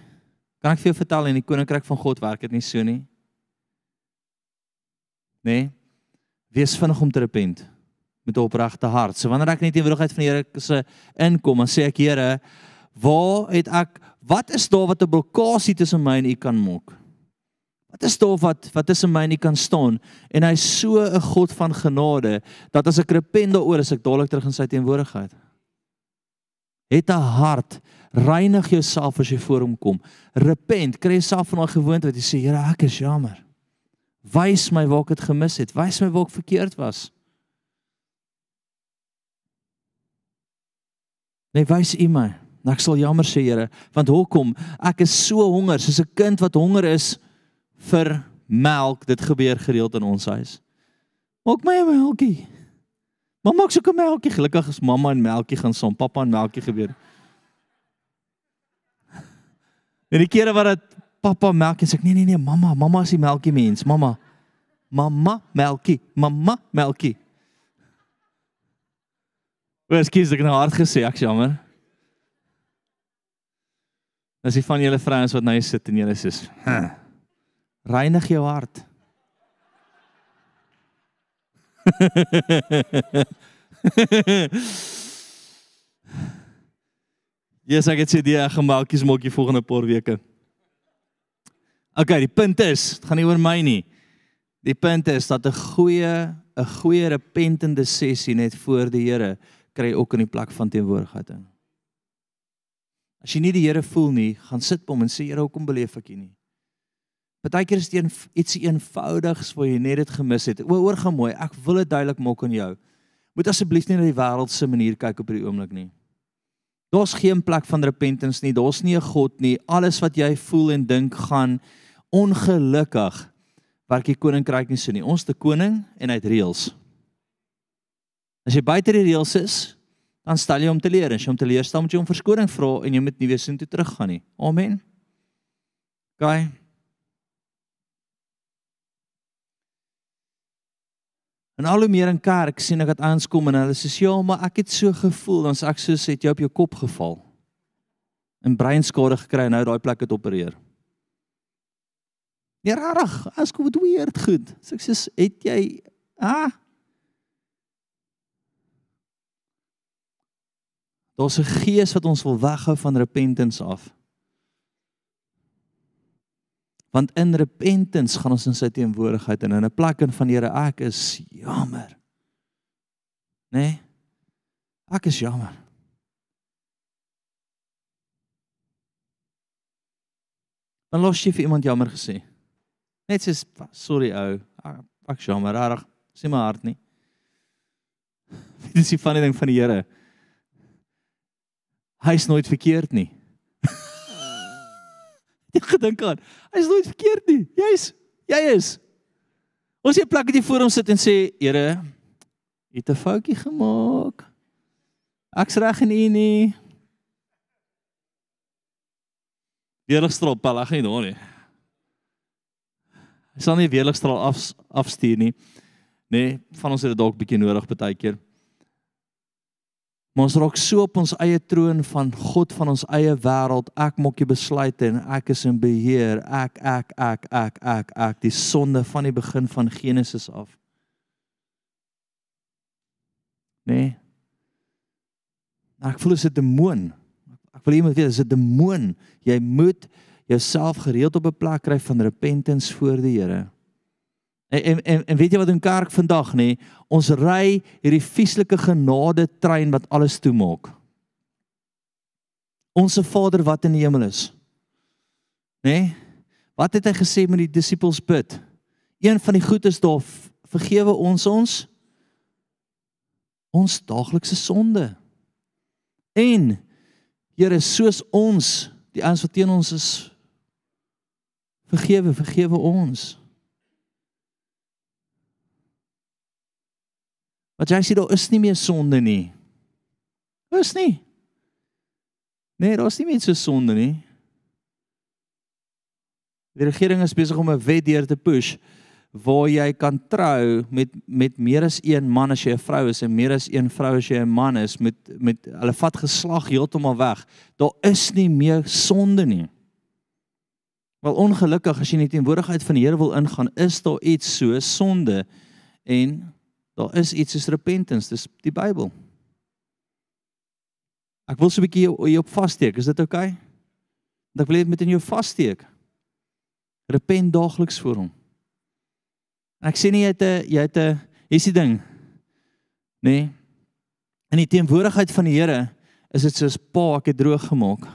Kan ek vir jou vertel in die koninkryk van God werk dit nie so nie? Nee. Wees vinnig om te repent met 'n opregte hart. So wanneer ek net in teenwoordigheid van die Here se inkom, dan sê ek Here, waar het ek wat is daar wat 'n blokkade tussen my en U kan maak? Wat is daar wat wat tussen my en U kan staan? En hy's so 'n God van genade dat as ek repent daaroor, as ek dadelik terug in sy teenwoordigheid. Het 'n hart reinig jouself as jy voor hom kom. Repent, kry jouself van daai gewoonte wat jy sê, Here, ek is jammer. Wys my waar ek dit gemis het. Wys my waar ek verkeerd was. Nee, wys U my. Nou ek sal jammer sê, Here, want hoekom? Ek is so honger, soos 'n kind wat honger is vir melk. Dit gebeur gereeld in ons huis. Maak my 'n melkie. Mamma maak so 'n melkie. Gelukkig is mamma en melkie gaan saam. Pappa en melkie gebeur. En die kere wat dit pappa melkie sê ek nee nee nee, mamma, mamma is die melkie mens, mamma. Mamma melkie, mamma melkie. Wat skies ek nou hard gesê, ek jammer. As jy van julle vrouens wat nou hier sit en julle sê, huh, reinig jou hart. [laughs] Ja, sê ek het sê die gemalkies maak die volgende paar weke. OK, die punt is, dit gaan nie oor my nie. Die punt is dat 'n goeie 'n goeie repentende sessie net voor die Here kry ook in die plek van teenwoordigheid in. As jy nie die Here voel nie, gaan sit by hom en sê Here, hoekom beleef ek U nie? Partykeer is dit een, iets eenvoudigs wat jy net dit gemis het. O, oor gaan mooi, ek wil dit duidelik maak aan jou. Moet asseblief nie na die wêreld se manier kyk op hierdie oomblik nie. Daar's geen plek van repentance nie. Daar's nie 'n God nie. Alles wat jy voel en dink gaan ongelukkig werk die koninkryk nie so nie. Ons te koning en hy het reëls. As jy buite die reëls is, dan stel jy hom teleur en as jy hom teleurstel moet jy hom verskoning vra en jy moet nie weer soontoe teruggaan nie. Amen. OK. En al hoe meer in kerk sien ek dat ouens kom en hulle sê ja, maar ek het so gevoel, dan sê ek soos het jy op jou kop geval. En breinskade gekry en nou daai plek het opereer. Ja, nee, regtig, as kom dit weird goed. So ek sê, het jy ah Daar's 'n gees wat ons wil weghou van repentance af. Want in repentance gaan ons in sy teenwoordigheid en in 'n plek in van Here ek is jammer. Né? Nee? Ek is jammer. Dan los jy vir iemand jammer gesê. Net soos sorry ou, ek jammer, reg. Sê my hart nie. [laughs] Dit is die funny ding van die Here. Hy's [laughs] nooit verkeerd nie. Jy gedink aan, hy's nooit verkeerd nie. Jy's jy is. Ons het 'n plek wat jy voor hom sit en sê, Here, jy het 'n foutjie gemaak. Ek's reg en u nie. Weerligstraal pel, ek gaan nie daar nie. Hy sal nie weerligstraal af afstuur nie. Nee, van ons het dit dalk bietjie nodig baie keer. Maar ons raak so op ons eie troon van God van ons eie wêreld. Ek maak die besluite en ek is in beheer. Ek ek ek ek ek ek die sonde van die begin van Genesis af. Nee. Ek voel as 'n demoon. Ek wil iemand weet, as 'n demoon, jy moet jouself gereeld op 'n plek kry van repentance voor die Here. En en en, en weet jy wat in kerk vandag nê, ons ry hierdie vieslike genade trein wat alles toemaak. Onse Vader wat in die hemel is. Nê? Wat het hy gesê met die disippels bid? Een van die goed is daar vergewe ons ons ons daaglikse sonde. En Here, soos ons die ouens wat teen ons is vergewe, vergewe ons. Wat jy sê daar is nie meer sonde nie. Is nie. Nee, daar is nie meer so sonde nie. Die regering is besig om 'n wet deur te push waar jy kan trou met met meer as een man as jy 'n vrou is en meer as een vrou as jy 'n man is met met hulle vat geslag heeltemal weg. Daar is nie meer sonde nie. Wel ongelukkig as jy nie teenwoordigheid van die Here wil ingaan, is daar iets so sonde en daar is iets soos repentance, dis die Bybel. Ek wil so 'n bietjie hier op vassteek, is dit oukei? Okay? Want ek wil net met in jou vassteek. Repent daagliks voor hom. Ek sê nie jy het 'n jy het 'n hier's die ding. Nê? Nee, in die teenwoordigheid van die Here is dit soos pa ek het droog gemaak.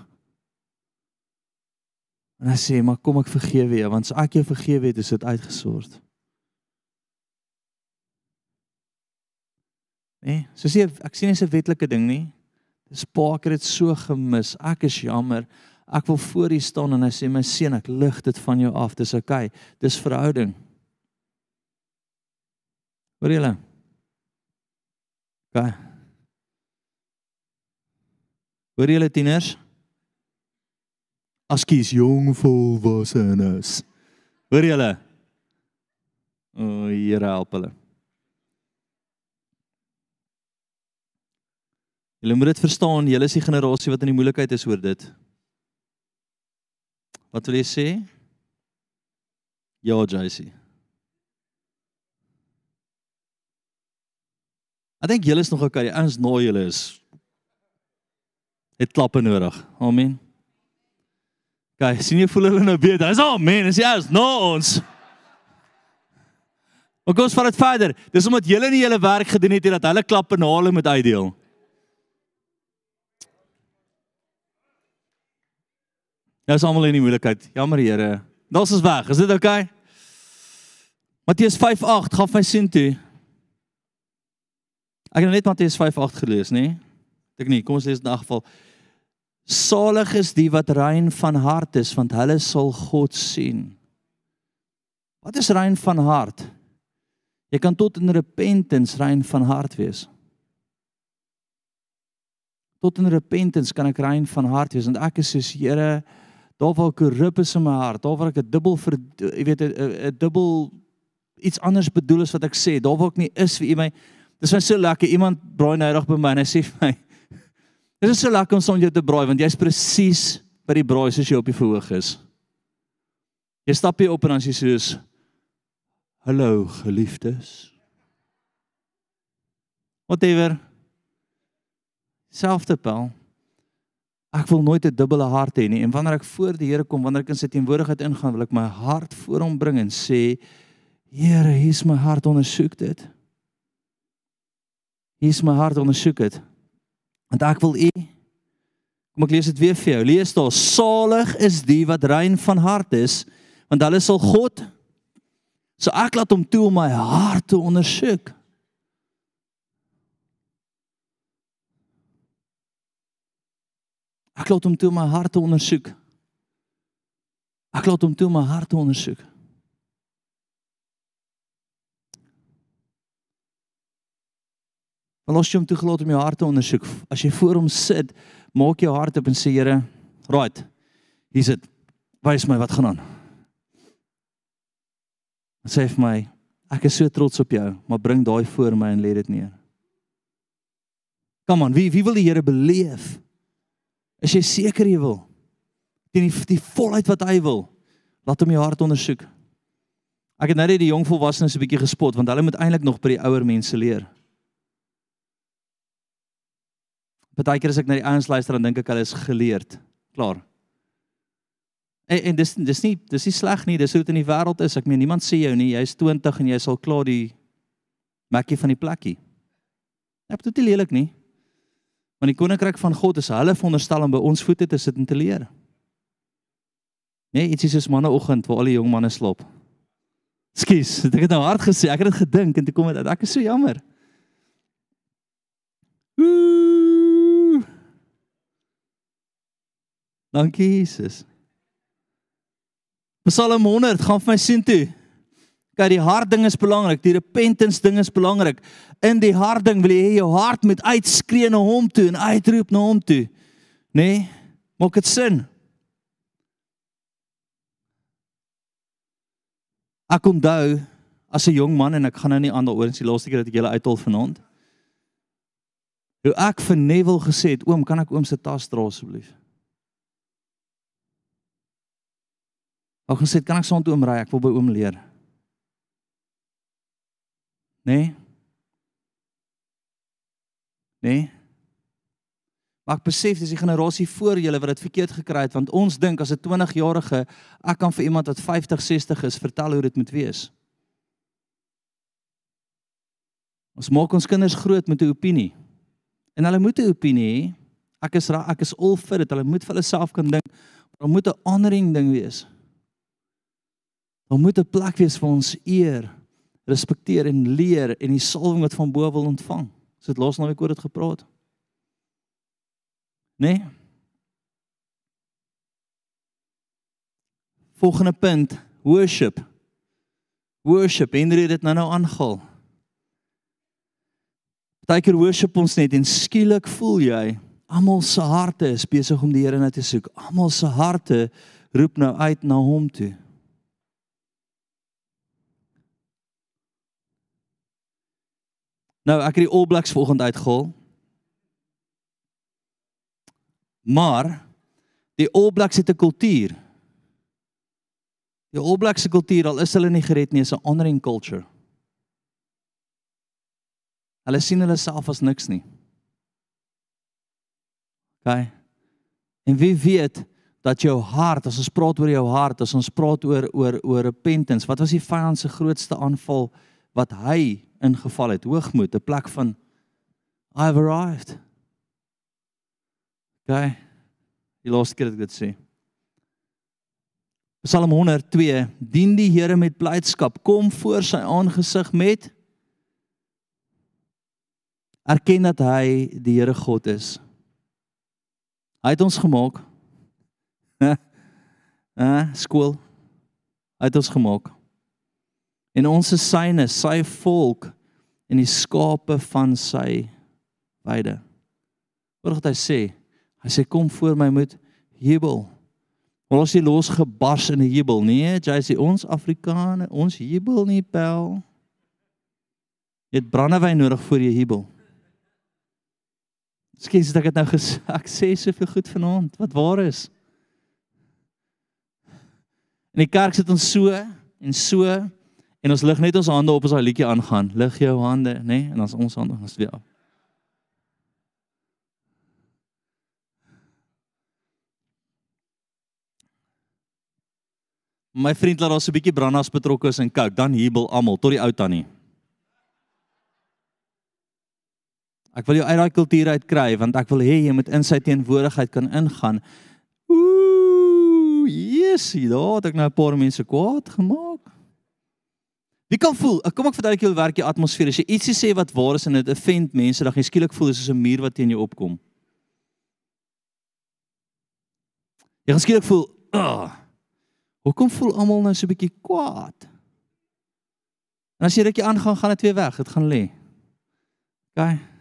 En hy sê, "Maar kom ek vergewe jou, want as ek jou vergewe het, is dit uitgesort." Nee, so sê ek sien nie 'n wetlike ding nie. Dis pa ek het dit so gemis. Ek is jammer. Ek wil voor U staan en hy sê, "My seun, ek lig dit van jou af. Dis oukei. Okay. Dis verhouding." Hoor julle? OK. Hoor julle tieners? As kies jong volwassenes. Hoor julle? O, oh, Here help hulle. Julle moet dit verstaan, julle is die generasie wat in die moeilikheid is oor dit. Wat wil jy sê? Ja, JC. Ek dink julle is nog okay. Ouens nou julle is het klappe nodig. Amen. Kyk, sien jy voel hulle nou beter. Dis amen. Dis ja, is nou ons. Maar kom ons vat dit verder. Dis omdat julle nie julle werk gedoen het dat hulle klappe na hulle moet uitdeel. Nou is almal in die moeilikheid. Jammer Here. Ons weg. Is dit oukei? Okay? Matteus 5:8 gaan my sien toe. Ek het nou net Matteus 5:8 gelees, nê? Nee? Ek nie. Kom ons lees in 'n geval. Salig is die wat rein van hart is, want hulle sal God sien. Wat is rein van hart? Jy kan tot in repentance rein van hart wees. Tot in repentance kan ek rein van hart wees want ek is soos Here, daar waar korrup is in my hart, daar waar ek 'n dubbel vir jy weet 'n dubbel iets anders bedoel as wat ek sê. Daar waar ek nie is vir u my. Dis my so lekker. Iemand braai nou reg by my en hy sê vir my: [laughs] "Dit is so lekker om met jou te braai want jy's presies by die braai soos jy op die verhoog is." Jy stap hier op en dan is jy soos: "Hallo geliefdes." Whatever. Selfde pel. Ek wil nooit 'n dubbele hart hê nie en wanneer ek voor die Here kom, wanneer ek in sy teenwoordigheid ingaan, wil ek my hart voor hom bring en sê: Here, hier's my hart, ondersoek dit. Hier's my hart, ondersoek dit. Want ek wil u Kom ek lees dit weer vir jou. Lees daar: Salig is die wat rein van hart is, want hulle sal God So ek laat hom toe om my hart te ondersoek. Ek laat hom toe my hart te ondersoek. Ek laat hom toe my hart te ondersoek. Want as jy hom toegelaat om jou hart te ondersoek, as jy voor hom sit, maak jou hart op en sê Here, right. Hier's dit. Wys my wat gaan aan. En sê vir my, ek is so trots op jou, maar bring daai voor my en lê dit neer. Kom aan, wie wie wil die Here beleef? Is jy seker jy wil? Teen die, die volheid wat hy wil. Laat hom jou hart ondersoek. Ek het nou net die jong volwassenes 'n bietjie gespot want hulle moet eintlik nog by die ouer mense leer. Partykeer as ek na die ouens luister dan dink ek hulle is geleerd. Klaar. En, en dis dis nie dis nie sleg nie, dis hoe dit in die wêreld is. Ek meen niemand sê jou nie, jy's 20 en jy sal klaar die makkie van die plekkie. Ek bedoel dit lelik nie. Want die koninkryk van God is hulle veronderstel om by ons voete te sit en te leer. Nee, ietsie soos manneoggend waar al die jong manne slaap. Skus, ek het nou hard gesê, ek het dit gedink en toe kom dit uit. Ek is so jammer. Ooh. Dankie Jesus. Psalm 100 gaan vir my sien toe. Kyk, die hart ding is belangrik, die repentance ding is belangrik. In die hart ding wil jy hê jou hart moet uitskree na hom toe en uitroep na hom toe. Nê? Nee? Maak dit sin? Ek onthou as 'n jong man en ek gaan nou nie aan daaroor in die laaste keer dat ek julle uithol vanaand. Hoe ek vir Neville gesê het, oom, kan ek oom se tas dra asseblief? Ou gesê, kan ek saam met oom ry? Ek wil by oom leer. Nee? Nee? Maar ek besef dis die generasie voor julle wat dit verkeerd gekry het want ons dink as 'n 20-jarige ek kan vir iemand wat 50, 60 is vertel hoe dit moet wees. Ons maak ons kinders groot met 'n opinie. En hulle moet 'n opinie hê. Ek is ek is al vir dit. Hulle moet vir hulle self kan dink. Maar moet 'n honoring ding wees. Daar moet 'n plek wees vir ons eer, respekteer en leer en die salwing wat van bo wil ontvang. Ons het laas naweek oor dit gepraat. Nee. Volgende punt, worship. Worship, Henry het dit nou nou aangehaal. Partykeer worship ons net en skielik voel jy almal se harte is besig om die Here na te soek. Almal se harte roep nou uit na hom toe. Nou ek het die All Blacks volgende uitgehaal. Maar die All Blacks het 'n kultuur. Die All Blacks se kultuur al is hulle nie gered nie, is 'n honoring culture. Hulle sien hulle self as niks nie. OK. En wie weet dat jou hart, as ons praat oor jou hart, as ons praat oor oor oor repentance, wat was die vyand se grootste aanval wat hy ingeval het? Hoogmoed, 'n plek van I've arrived. OK. Die laaste keer dat ek dit sê. Psalm 102: Dien die Here met blydskap, kom voor sy aangesig met erken dat hy die Here God is. Hy het ons gemaak. [laughs] Hæ, skool. Hy het ons gemaak. En ons is syne, sy volk en die skape van sy weide. Hoor wat hy sê. Hy sê kom voor my met jubel. Ons het los gebars in 'n jubel, nee, jy sê ons Afrikaners, ons jubel nie pel. Jy het brandewyn nodig vir jou jubel. Skens dat ek dit nou gesê, ek sê soveel goed vanaand wat waar is. In die kerk sit ons so en so en ons lig net ons hande op as daai liedjie aangaan. Lig jou hande, nê? Nee? En dan is ons hande ons weer af. My vriend laat daar so 'n bietjie brandas betrokke is en coke, dan jubel almal tot die ou tannie. Ek wil jou uit daai kultuur uit kry want ek wil hê jy moet in sy teenwoordigheid kan ingaan. Ooh, yesie, daar het ek nou 'n paar mense kwaad gemaak. Wie kan voel? Ek kom ek vertel ek jou werk die atmosfeer. As jy ietsie sê wat waar is en dit offend mense, dan jy skielik voel soos 'n muur wat teen jou opkom. Jy gaan skielik voel, "Ag. Hoekom voel almal nou so 'n bietjie kwaad?" En as jy rukkie aangaan, gaan dit weer weg. Dit gaan lê. OK.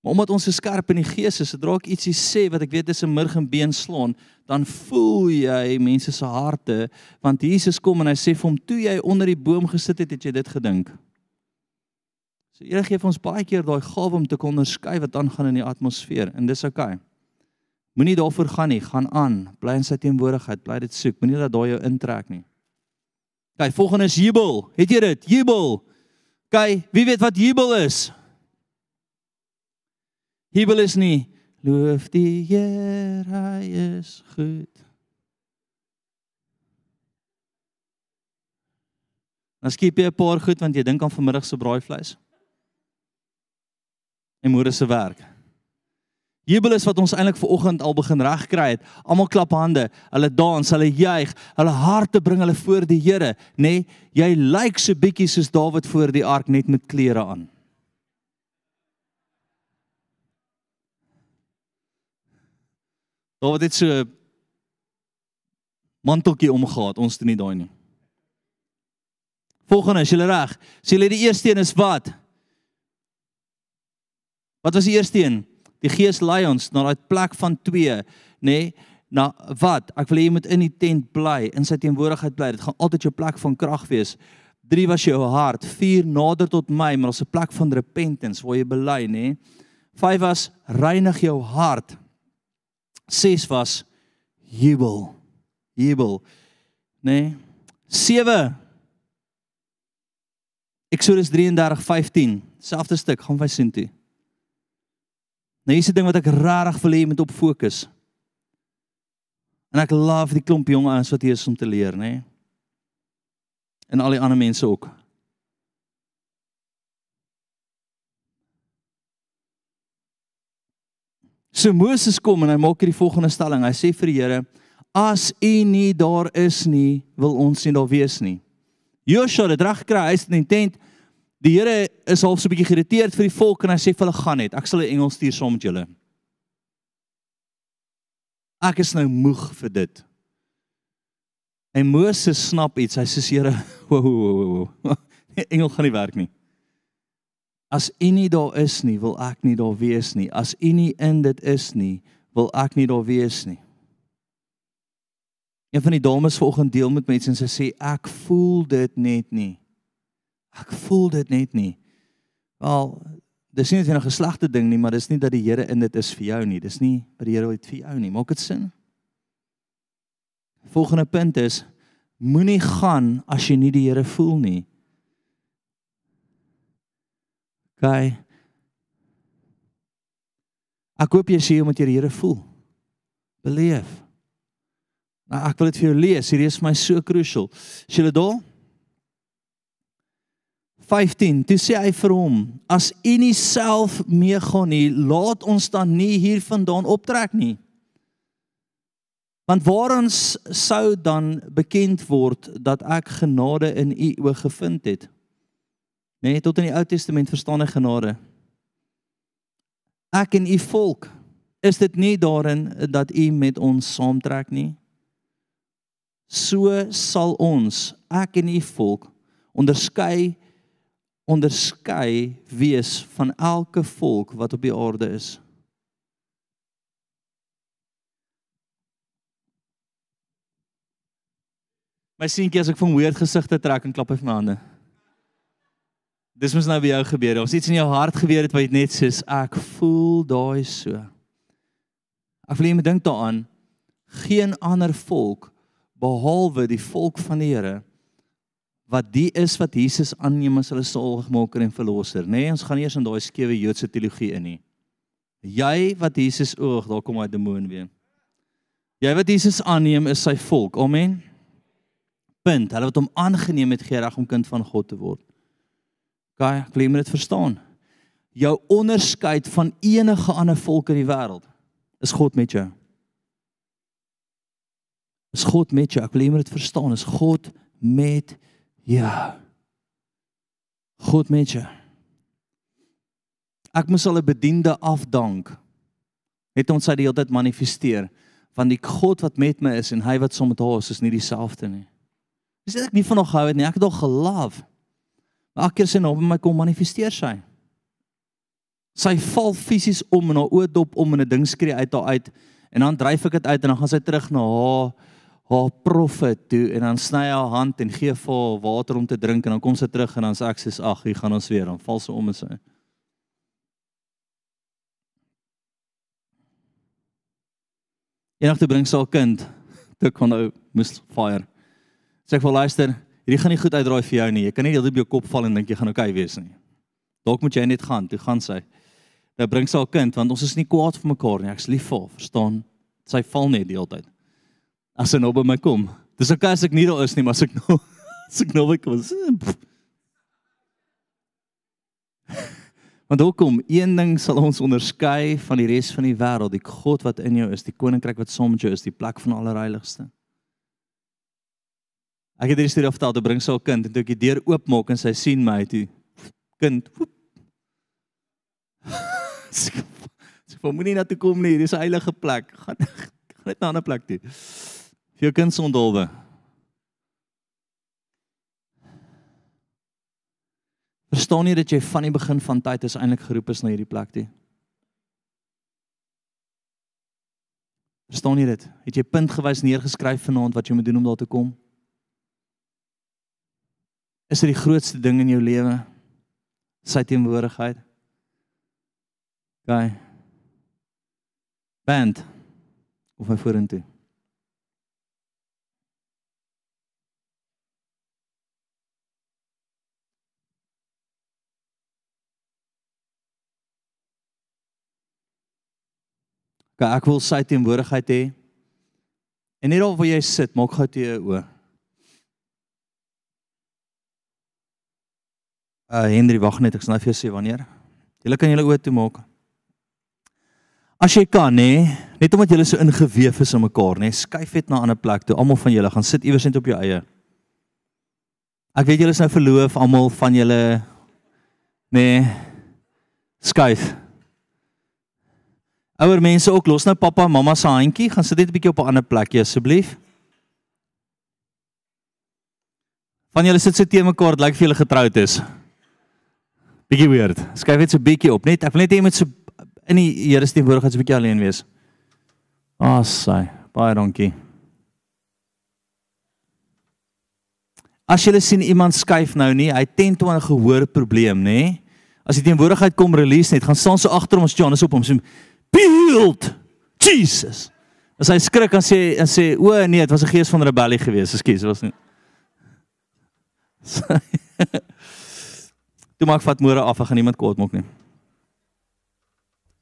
Maar omdat ons so skerp in die gees is, sodra ek ietsie sê wat ek weet is 'n murg en been slaan, dan voel jy mense se harte want Jesus kom en hy sê vir hom toe jy onder die boom gesit het, het jy dit gedink. So Here gee vir ons baie keer daai gawe om te kon onderskei wat aangaan in die atmosfeer en dis oukei. Okay. Moenie daarvoor gaan nie, gaan aan, bly in sy teenwoordigheid, bly dit soek. Moenie dat daai jou intrek nie. Kyk, volgende is jubel. Het jy dit? Jubel. Kyk, wie weet wat jubel is? Jubel is nie loof die Here, hy is goed. Dan skiep jy 'n paar goed want jy dink aan vanmiddag se braaivleis. En môre se werk. Jubel is wat ons eintlik ver oggend al begin regkry het. Almal klap hande, hulle dans, hulle juig, hulle harte bring hulle voor die Here, nê? Nee, jy lyk so bietjie soos Dawid voor die ark net met klere aan. Dawid het so manteltjie omgehad, ons doen nie daai nie. Volgende, is julle reg? Sê julle die eerste een is wat? Wat was die eerste een? Die Gees lei ons na daai plek van 2, nê? Nee, na wat? Ek wil hê jy moet in die tent bly, in sy teenwoordigheid bly. Dit gaan altyd jou plek van krag wees. 3 was jou hart, 4 nader tot my, maar ons 'n plek van repentance waar jy bely, nê? Nee. 5 was reinig jou hart. 6 was jubel. Jubel. Nê? Nee. 7 Exodus 33:15, selfde stuk, gaan wy sien toe. Nou hier's 'n ding wat ek regtig wil hê jy moet op fokus. En ek love die klomp jong ouens wat hier is om te leer, nê? Nee? En al die ander mense ook. So Moses kom en hy maak hierdie volgende stelling. Hy sê vir die Here: "As U nie daar is nie, wil ons nie daar wees nie." Joshua het reg gekry, hy is in die tent. Die Here is half so 'n bietjie geïrriteerd vir die volk en hy sê vir hulle: "Gaan net, ek sal 'n engel stuur saam met julle." Ek is nou moeg vir dit. En Moses snap iets. Hy sê: "Here, wo wo wo. Die engel gaan nie werk nie." As U nie daar is nie, wil ek nie daar wees nie. As U nie in dit is nie, wil ek nie daar wees nie. Een van die dames vanoggend deel met mense en sy sê ek voel dit net nie. Ek voel dit net nie. Wel, dis nie net 'n geslagte ding nie, maar dis nie dat die Here in dit is vir jou nie. Dis nie dat die Here ooit vir jou nie. Maak dit sin? Volgende punt is moenie gaan as jy nie die Here voel nie. OK. Ek hoop jy sê jy moet jy die Here voel. Beleef. Nou ek wil dit vir jou lees. Hierdie is vir my so crucial. Is jy daar? 15. Toe sê hy vir hom: "As u nie self meegaan nie, laat ons dan nie hiervandaan optrek nie." Want waar ons sou dan bekend word dat ek genade in u oë gevind het. Nee, tot in die Ou Testament verstaan ek genade. Ek en u volk, is dit nie daarin dat u met ons saamtrek nie? So sal ons, ek en u volk, onderskei onderskei wees van elke volk wat op die aarde is. My seentjie as ek van weird gesigte trek en klap hy vir my hande. Dis mos nou by jou gebeur. Ons iets in jou hart gebeur het wat jy net sê ek voel daai so. Ek wil jy moet dink daaraan geen ander volk behalwe die volk van die Here wat die is wat Jesus aanneem as hulle saligmaker en verlosser, nê? Nee, ons gaan eers in daai skewe Joodse teologie in nie. Jy wat Jesus oog, daar kom hy demoon weer. Jy wat Jesus aanneem is sy volk. Amen. Punt. Hulle wat hom aangeneem het, gee reg om kind van God te word. Gaan, ek wil jy moet dit verstaan. Jou onderskeid van enige ander volk in die wêreld is God met jou. Is God met jou? Ek wil jy moet dit verstaan. Is God met jou? God met jou. Ek moes al 'n bediende afdank. Het ons hy die hele tyd manifesteer van die God wat met my is en hy wat saam met haar is nie dieselfde nie. Dis ek nie van nog gehou het nie. Ek het al geloof. Maar elke keer sy nou by my kom manifesteer sy. Sy val fisies om en haar oë dop om en 'n ding skree uit haar uit en dan dryf ek dit uit en dan gaan sy terug na haar haar profet toe en dan sny haar hand en gee vir haar water om te drink en dan kom sy terug en dan sê ek sê ag, hier gaan ons weer. Dan val sy om en sy Eendag toe bring sy haar kind [laughs] toe kon nou moes fire. Sê ek vir luister, hierdie gaan nie goed uitdraai vir jou nie. Jy kan nie heeltyd op jou kop val en dink jy gaan oukei okay wees nie. Dalk moet jy net gaan. Toe gaan sy. Nou bring sy haar kind want ons is nie kwaad vir mekaar nie. Ek's lief vir haar, verstaan? Sy val net die hele tyd. As sy nou by my kom. Dis okay as ek nie daar is nie, maar as ek nou [laughs] as ek nou by kom. [laughs] Want hoekom een ding sal ons onderskei van die res van die wêreld, die God wat in jou is, die koninkryk wat saam met jou is, die plek van allerheiligste. Ek het hierdie storie vertel, toe bring sy haar kind en toe ek die deur oopmaak en sy sien my toe kind. Woep. [laughs] Sy sê moenie na toe kom nie, dis 'n heilige plek. [laughs] Gaan gaan net na 'n ander plek toe. Vir jou kind se ondolwe. Verstaan jy dat jy van die begin van tyd is eintlik geroep is na hierdie plek toe? Verstaan jy dit? Het jy puntgewys neergeskryf vanaand wat jy moet doen om daar te kom? Is dit die grootste ding in jou lewe? Sy teenwoordigheid. Gaan. Band. Of my vorentoe. Okay, ek wil sy teenwoordigheid hê. En net daar waar jy sit, maak gou toe jou oë. Uh Henry, wag net, ek sal nou vir jou sê wanneer. Julle kan julle oë toe maak. As jy kan, nê, net omdat julle so ingeweef is in mekaar, nê, skuif dit na 'n ander plek toe. Almal van julle gaan sit iewers net op jou eie. Ek weet julle is nou verloof, almal van julle nê, skuif. Ouer mense ook los nou pappa en mamma se handjie, gaan sit net 'n bietjie op 'n ander plekjie asseblief. Van julle sit so teen mekaar, dit lyk vir julle getroud is. Bietjie weird. Skryf net so bietjie op, net ek wil net hê jy moet so in die Here se teenwoordigheid so bietjie alleen wees. Ah, sy. Baie dankie. As jy sien iemand skuif nou nie, hy teen toe 'n gehoor probleem, nê? As die teenwoordigheid kom release net, gaan staan so agter hom as Johannes op hom sê beeld Jesus. As hy skrik en sê en sê o nee, dit was 'n gees van rebellie geweest. Ekskuus, was nie. [laughs] Toe maak vat môre af, ek gaan niemand kwaad maak nie.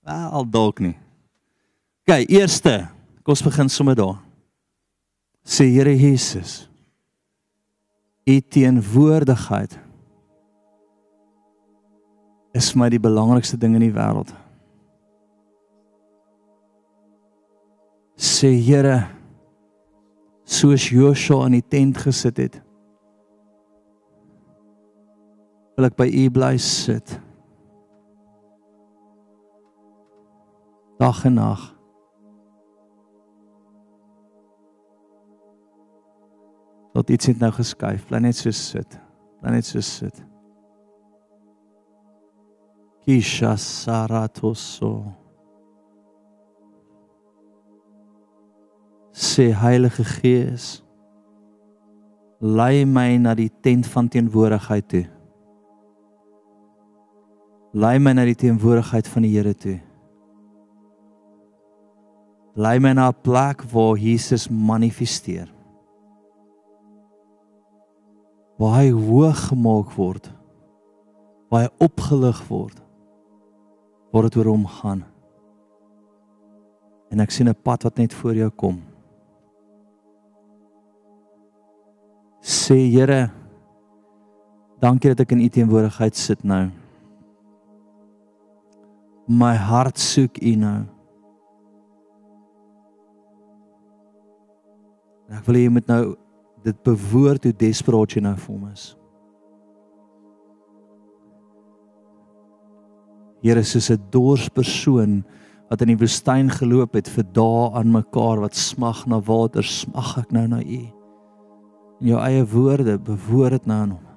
Wel dalk nie. OK, eerste, kom ons begin sommer daar. Sê Here Jesus, U teenwoordigheid is my die belangrikste ding in die wêreld. sê Here soos Joshua in die tent gesit het wil ek by u bly sit. Dag en nag. Tot iets het nou geskuif. Bly net so sit. Bly net so sit. Kisha Saratoso. Gees. Heilige Gees, Lei my na die tent van teenwoordigheid toe. Lei my na die teenwoordigheid van die Here toe. Lei my na 'n plek waar Jesus manifesteer. Waar hy hoog gemaak word. Waar hy opgelig word. Waar dit oor hom gaan. En ek sien 'n pad wat net voor jou kom. Sê Here, dankie dat ek in U teenwoordigheid sit nou. My hart soek U nou. En ek wil hê jy moet nou dit bewoord hoe desperaat jy nou vir hom is. Here soos 'n dors persoon wat in die woestyn geloop het vir dae aan mekaar wat smag na water, smag ek nou na U. In jou eie woorde bewoord dit nou aan hom.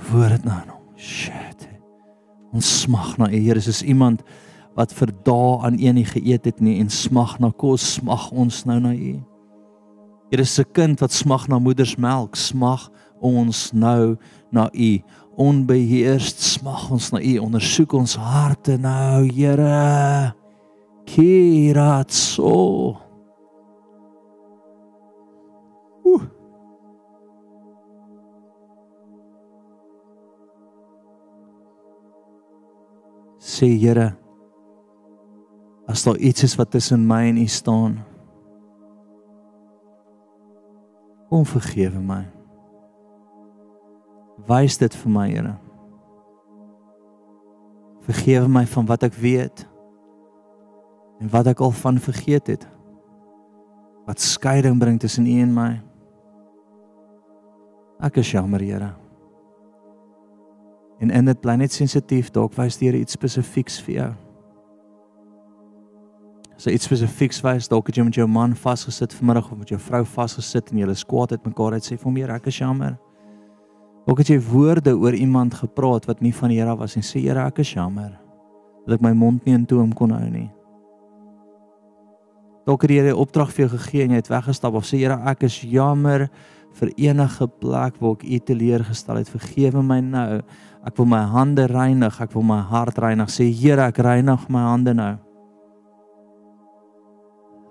Bewoord dit nou aan hom. Shit. Ons smag na U, Here, soos iemand wat vir dae aan een nie geëet het nie en smag na kos, smag ons nou na U. Here 'n kind wat smag na moedersmelk, smag ons nou na U. Onbeheerst smag ons na U. Ondersoek ons harte nou, Here. Kiratso. Sê Here, as daar iets is wat tussen my en U staan, kom vergewe my. Wys dit vir my, Here. Vergewe my van wat ek weet en wat ek al van vergeet het. Wat skeiding bring tussen U en my. Ek is jammer, Here. En in dit bly net sensitief, dalk wys die Here iets spesifieks vir jou. As hy iets spesifieks wys, dalk het jy met jou man vasgesit vanmiddag of met jou vrou vasgesit en julle is kwaad uit mekaar uit sê vir hom, Here, ek is jammer. Dalk het jy woorde oor iemand gepraat wat nie van die Here was en sê, Here, ek is jammer dat ek my mond nie in toom kon hou nie. Dalk het die Here 'n opdrag vir jou gegee en jy het weggestap of sê Here ek is jammer vir enige plek waar ek U teleurgestel het. Vergewe my nou. Ek wil my hande reinig, ek wil my hart reinig. Sê Here, ek reinig my hande nou.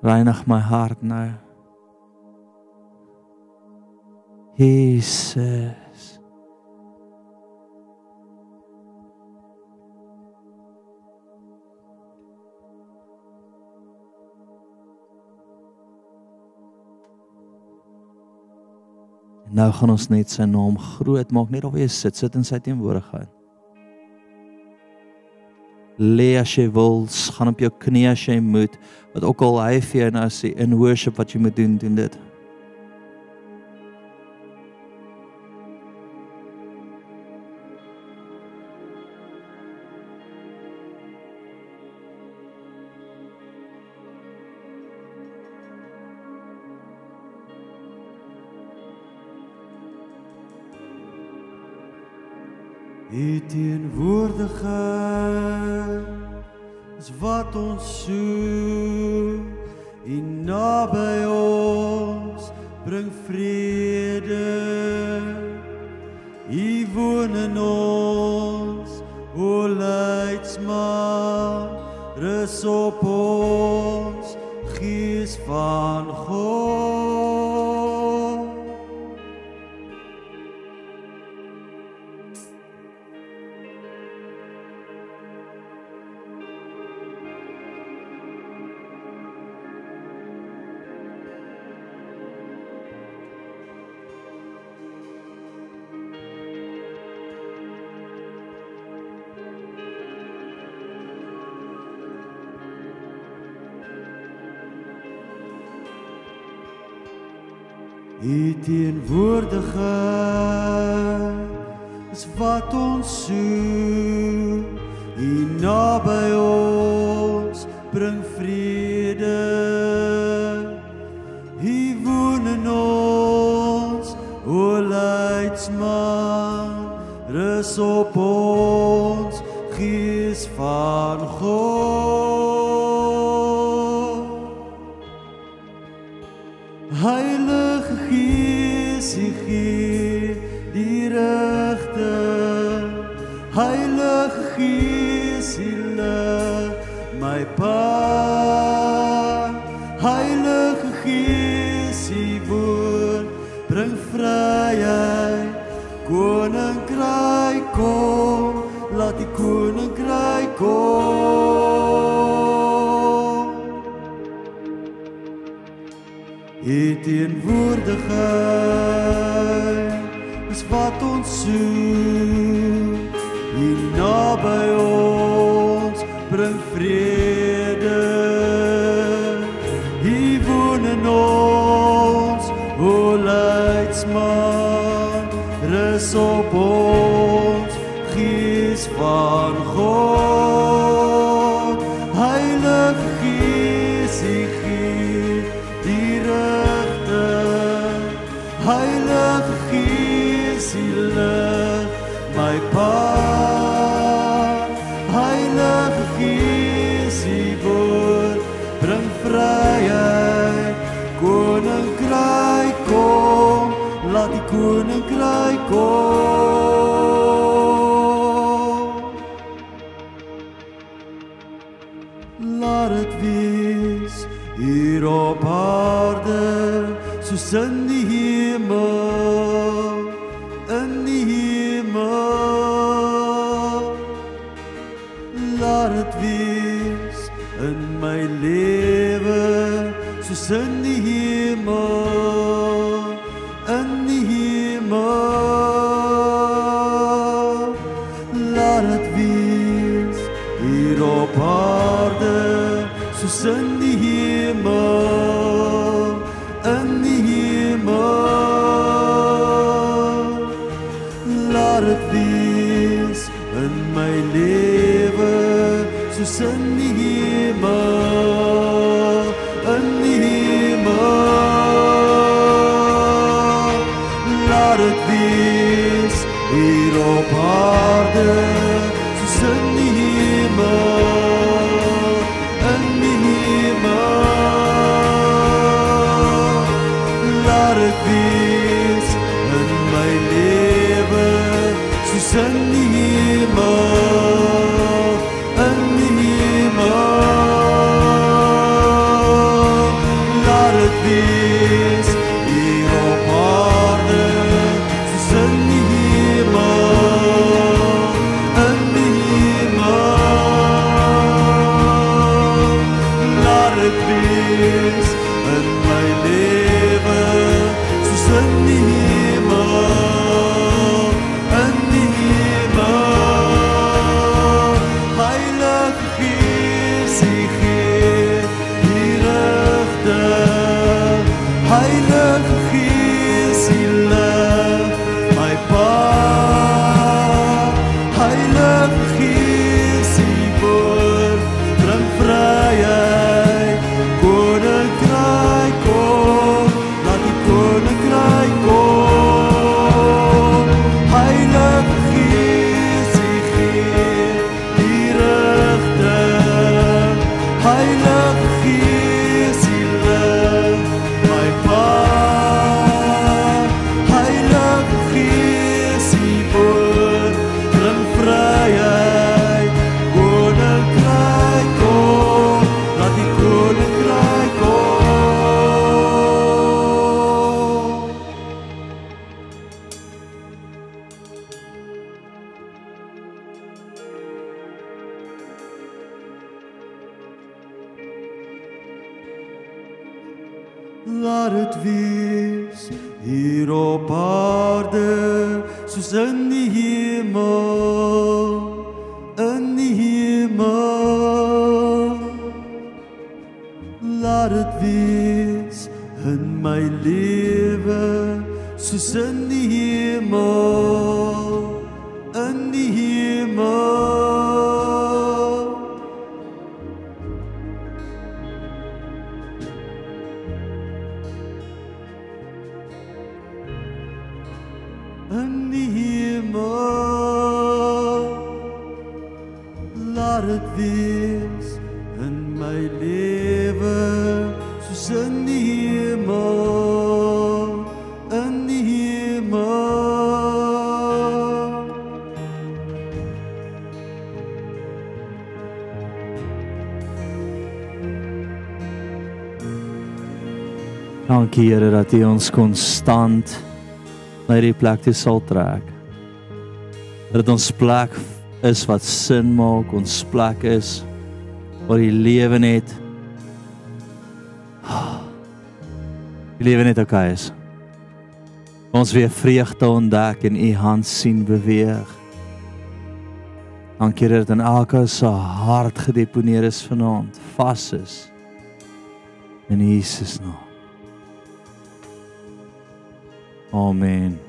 Reinig my hart nou. Jesus. En nou gaan ons net sy naam groot maak net jy sit sit in sy teenwoordigheid. Lê as jy wil, gaan op jou knie as jy moet, wat ook al hy vir jou nou sê in worship wat jy moet doen, doen dit. U teenwoordigheid is wat ons soek. U naby ons bring vrede. U woon in ons, o leidsman, rus op ons, gees van God. Teenwoordigheid is wat ons soek. U naby ons bring vrede. U woon in ons, o leidsman, rus op ons, teenwoordigheid koninkryk Dankie Here dat U ons konstant na hierdie plek toe sal trek. Dat ons plek is wat sin maak, ons plek is waar die lewe net die lewe net okay is. Ons weer vreugde ontdek en U hand sien beweeg. Dankie dat in elke se hart gedeponeer is vanaand, vas is. In Jesus naam. Amen.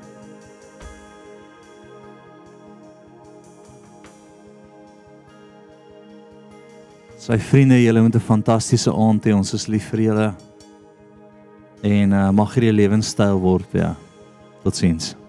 Sy vriende, julle moet 'n fantastiese aand hê. Ons is lief vir julle. En uh, mag hierdie lewenstyl word, ja. Totsiens.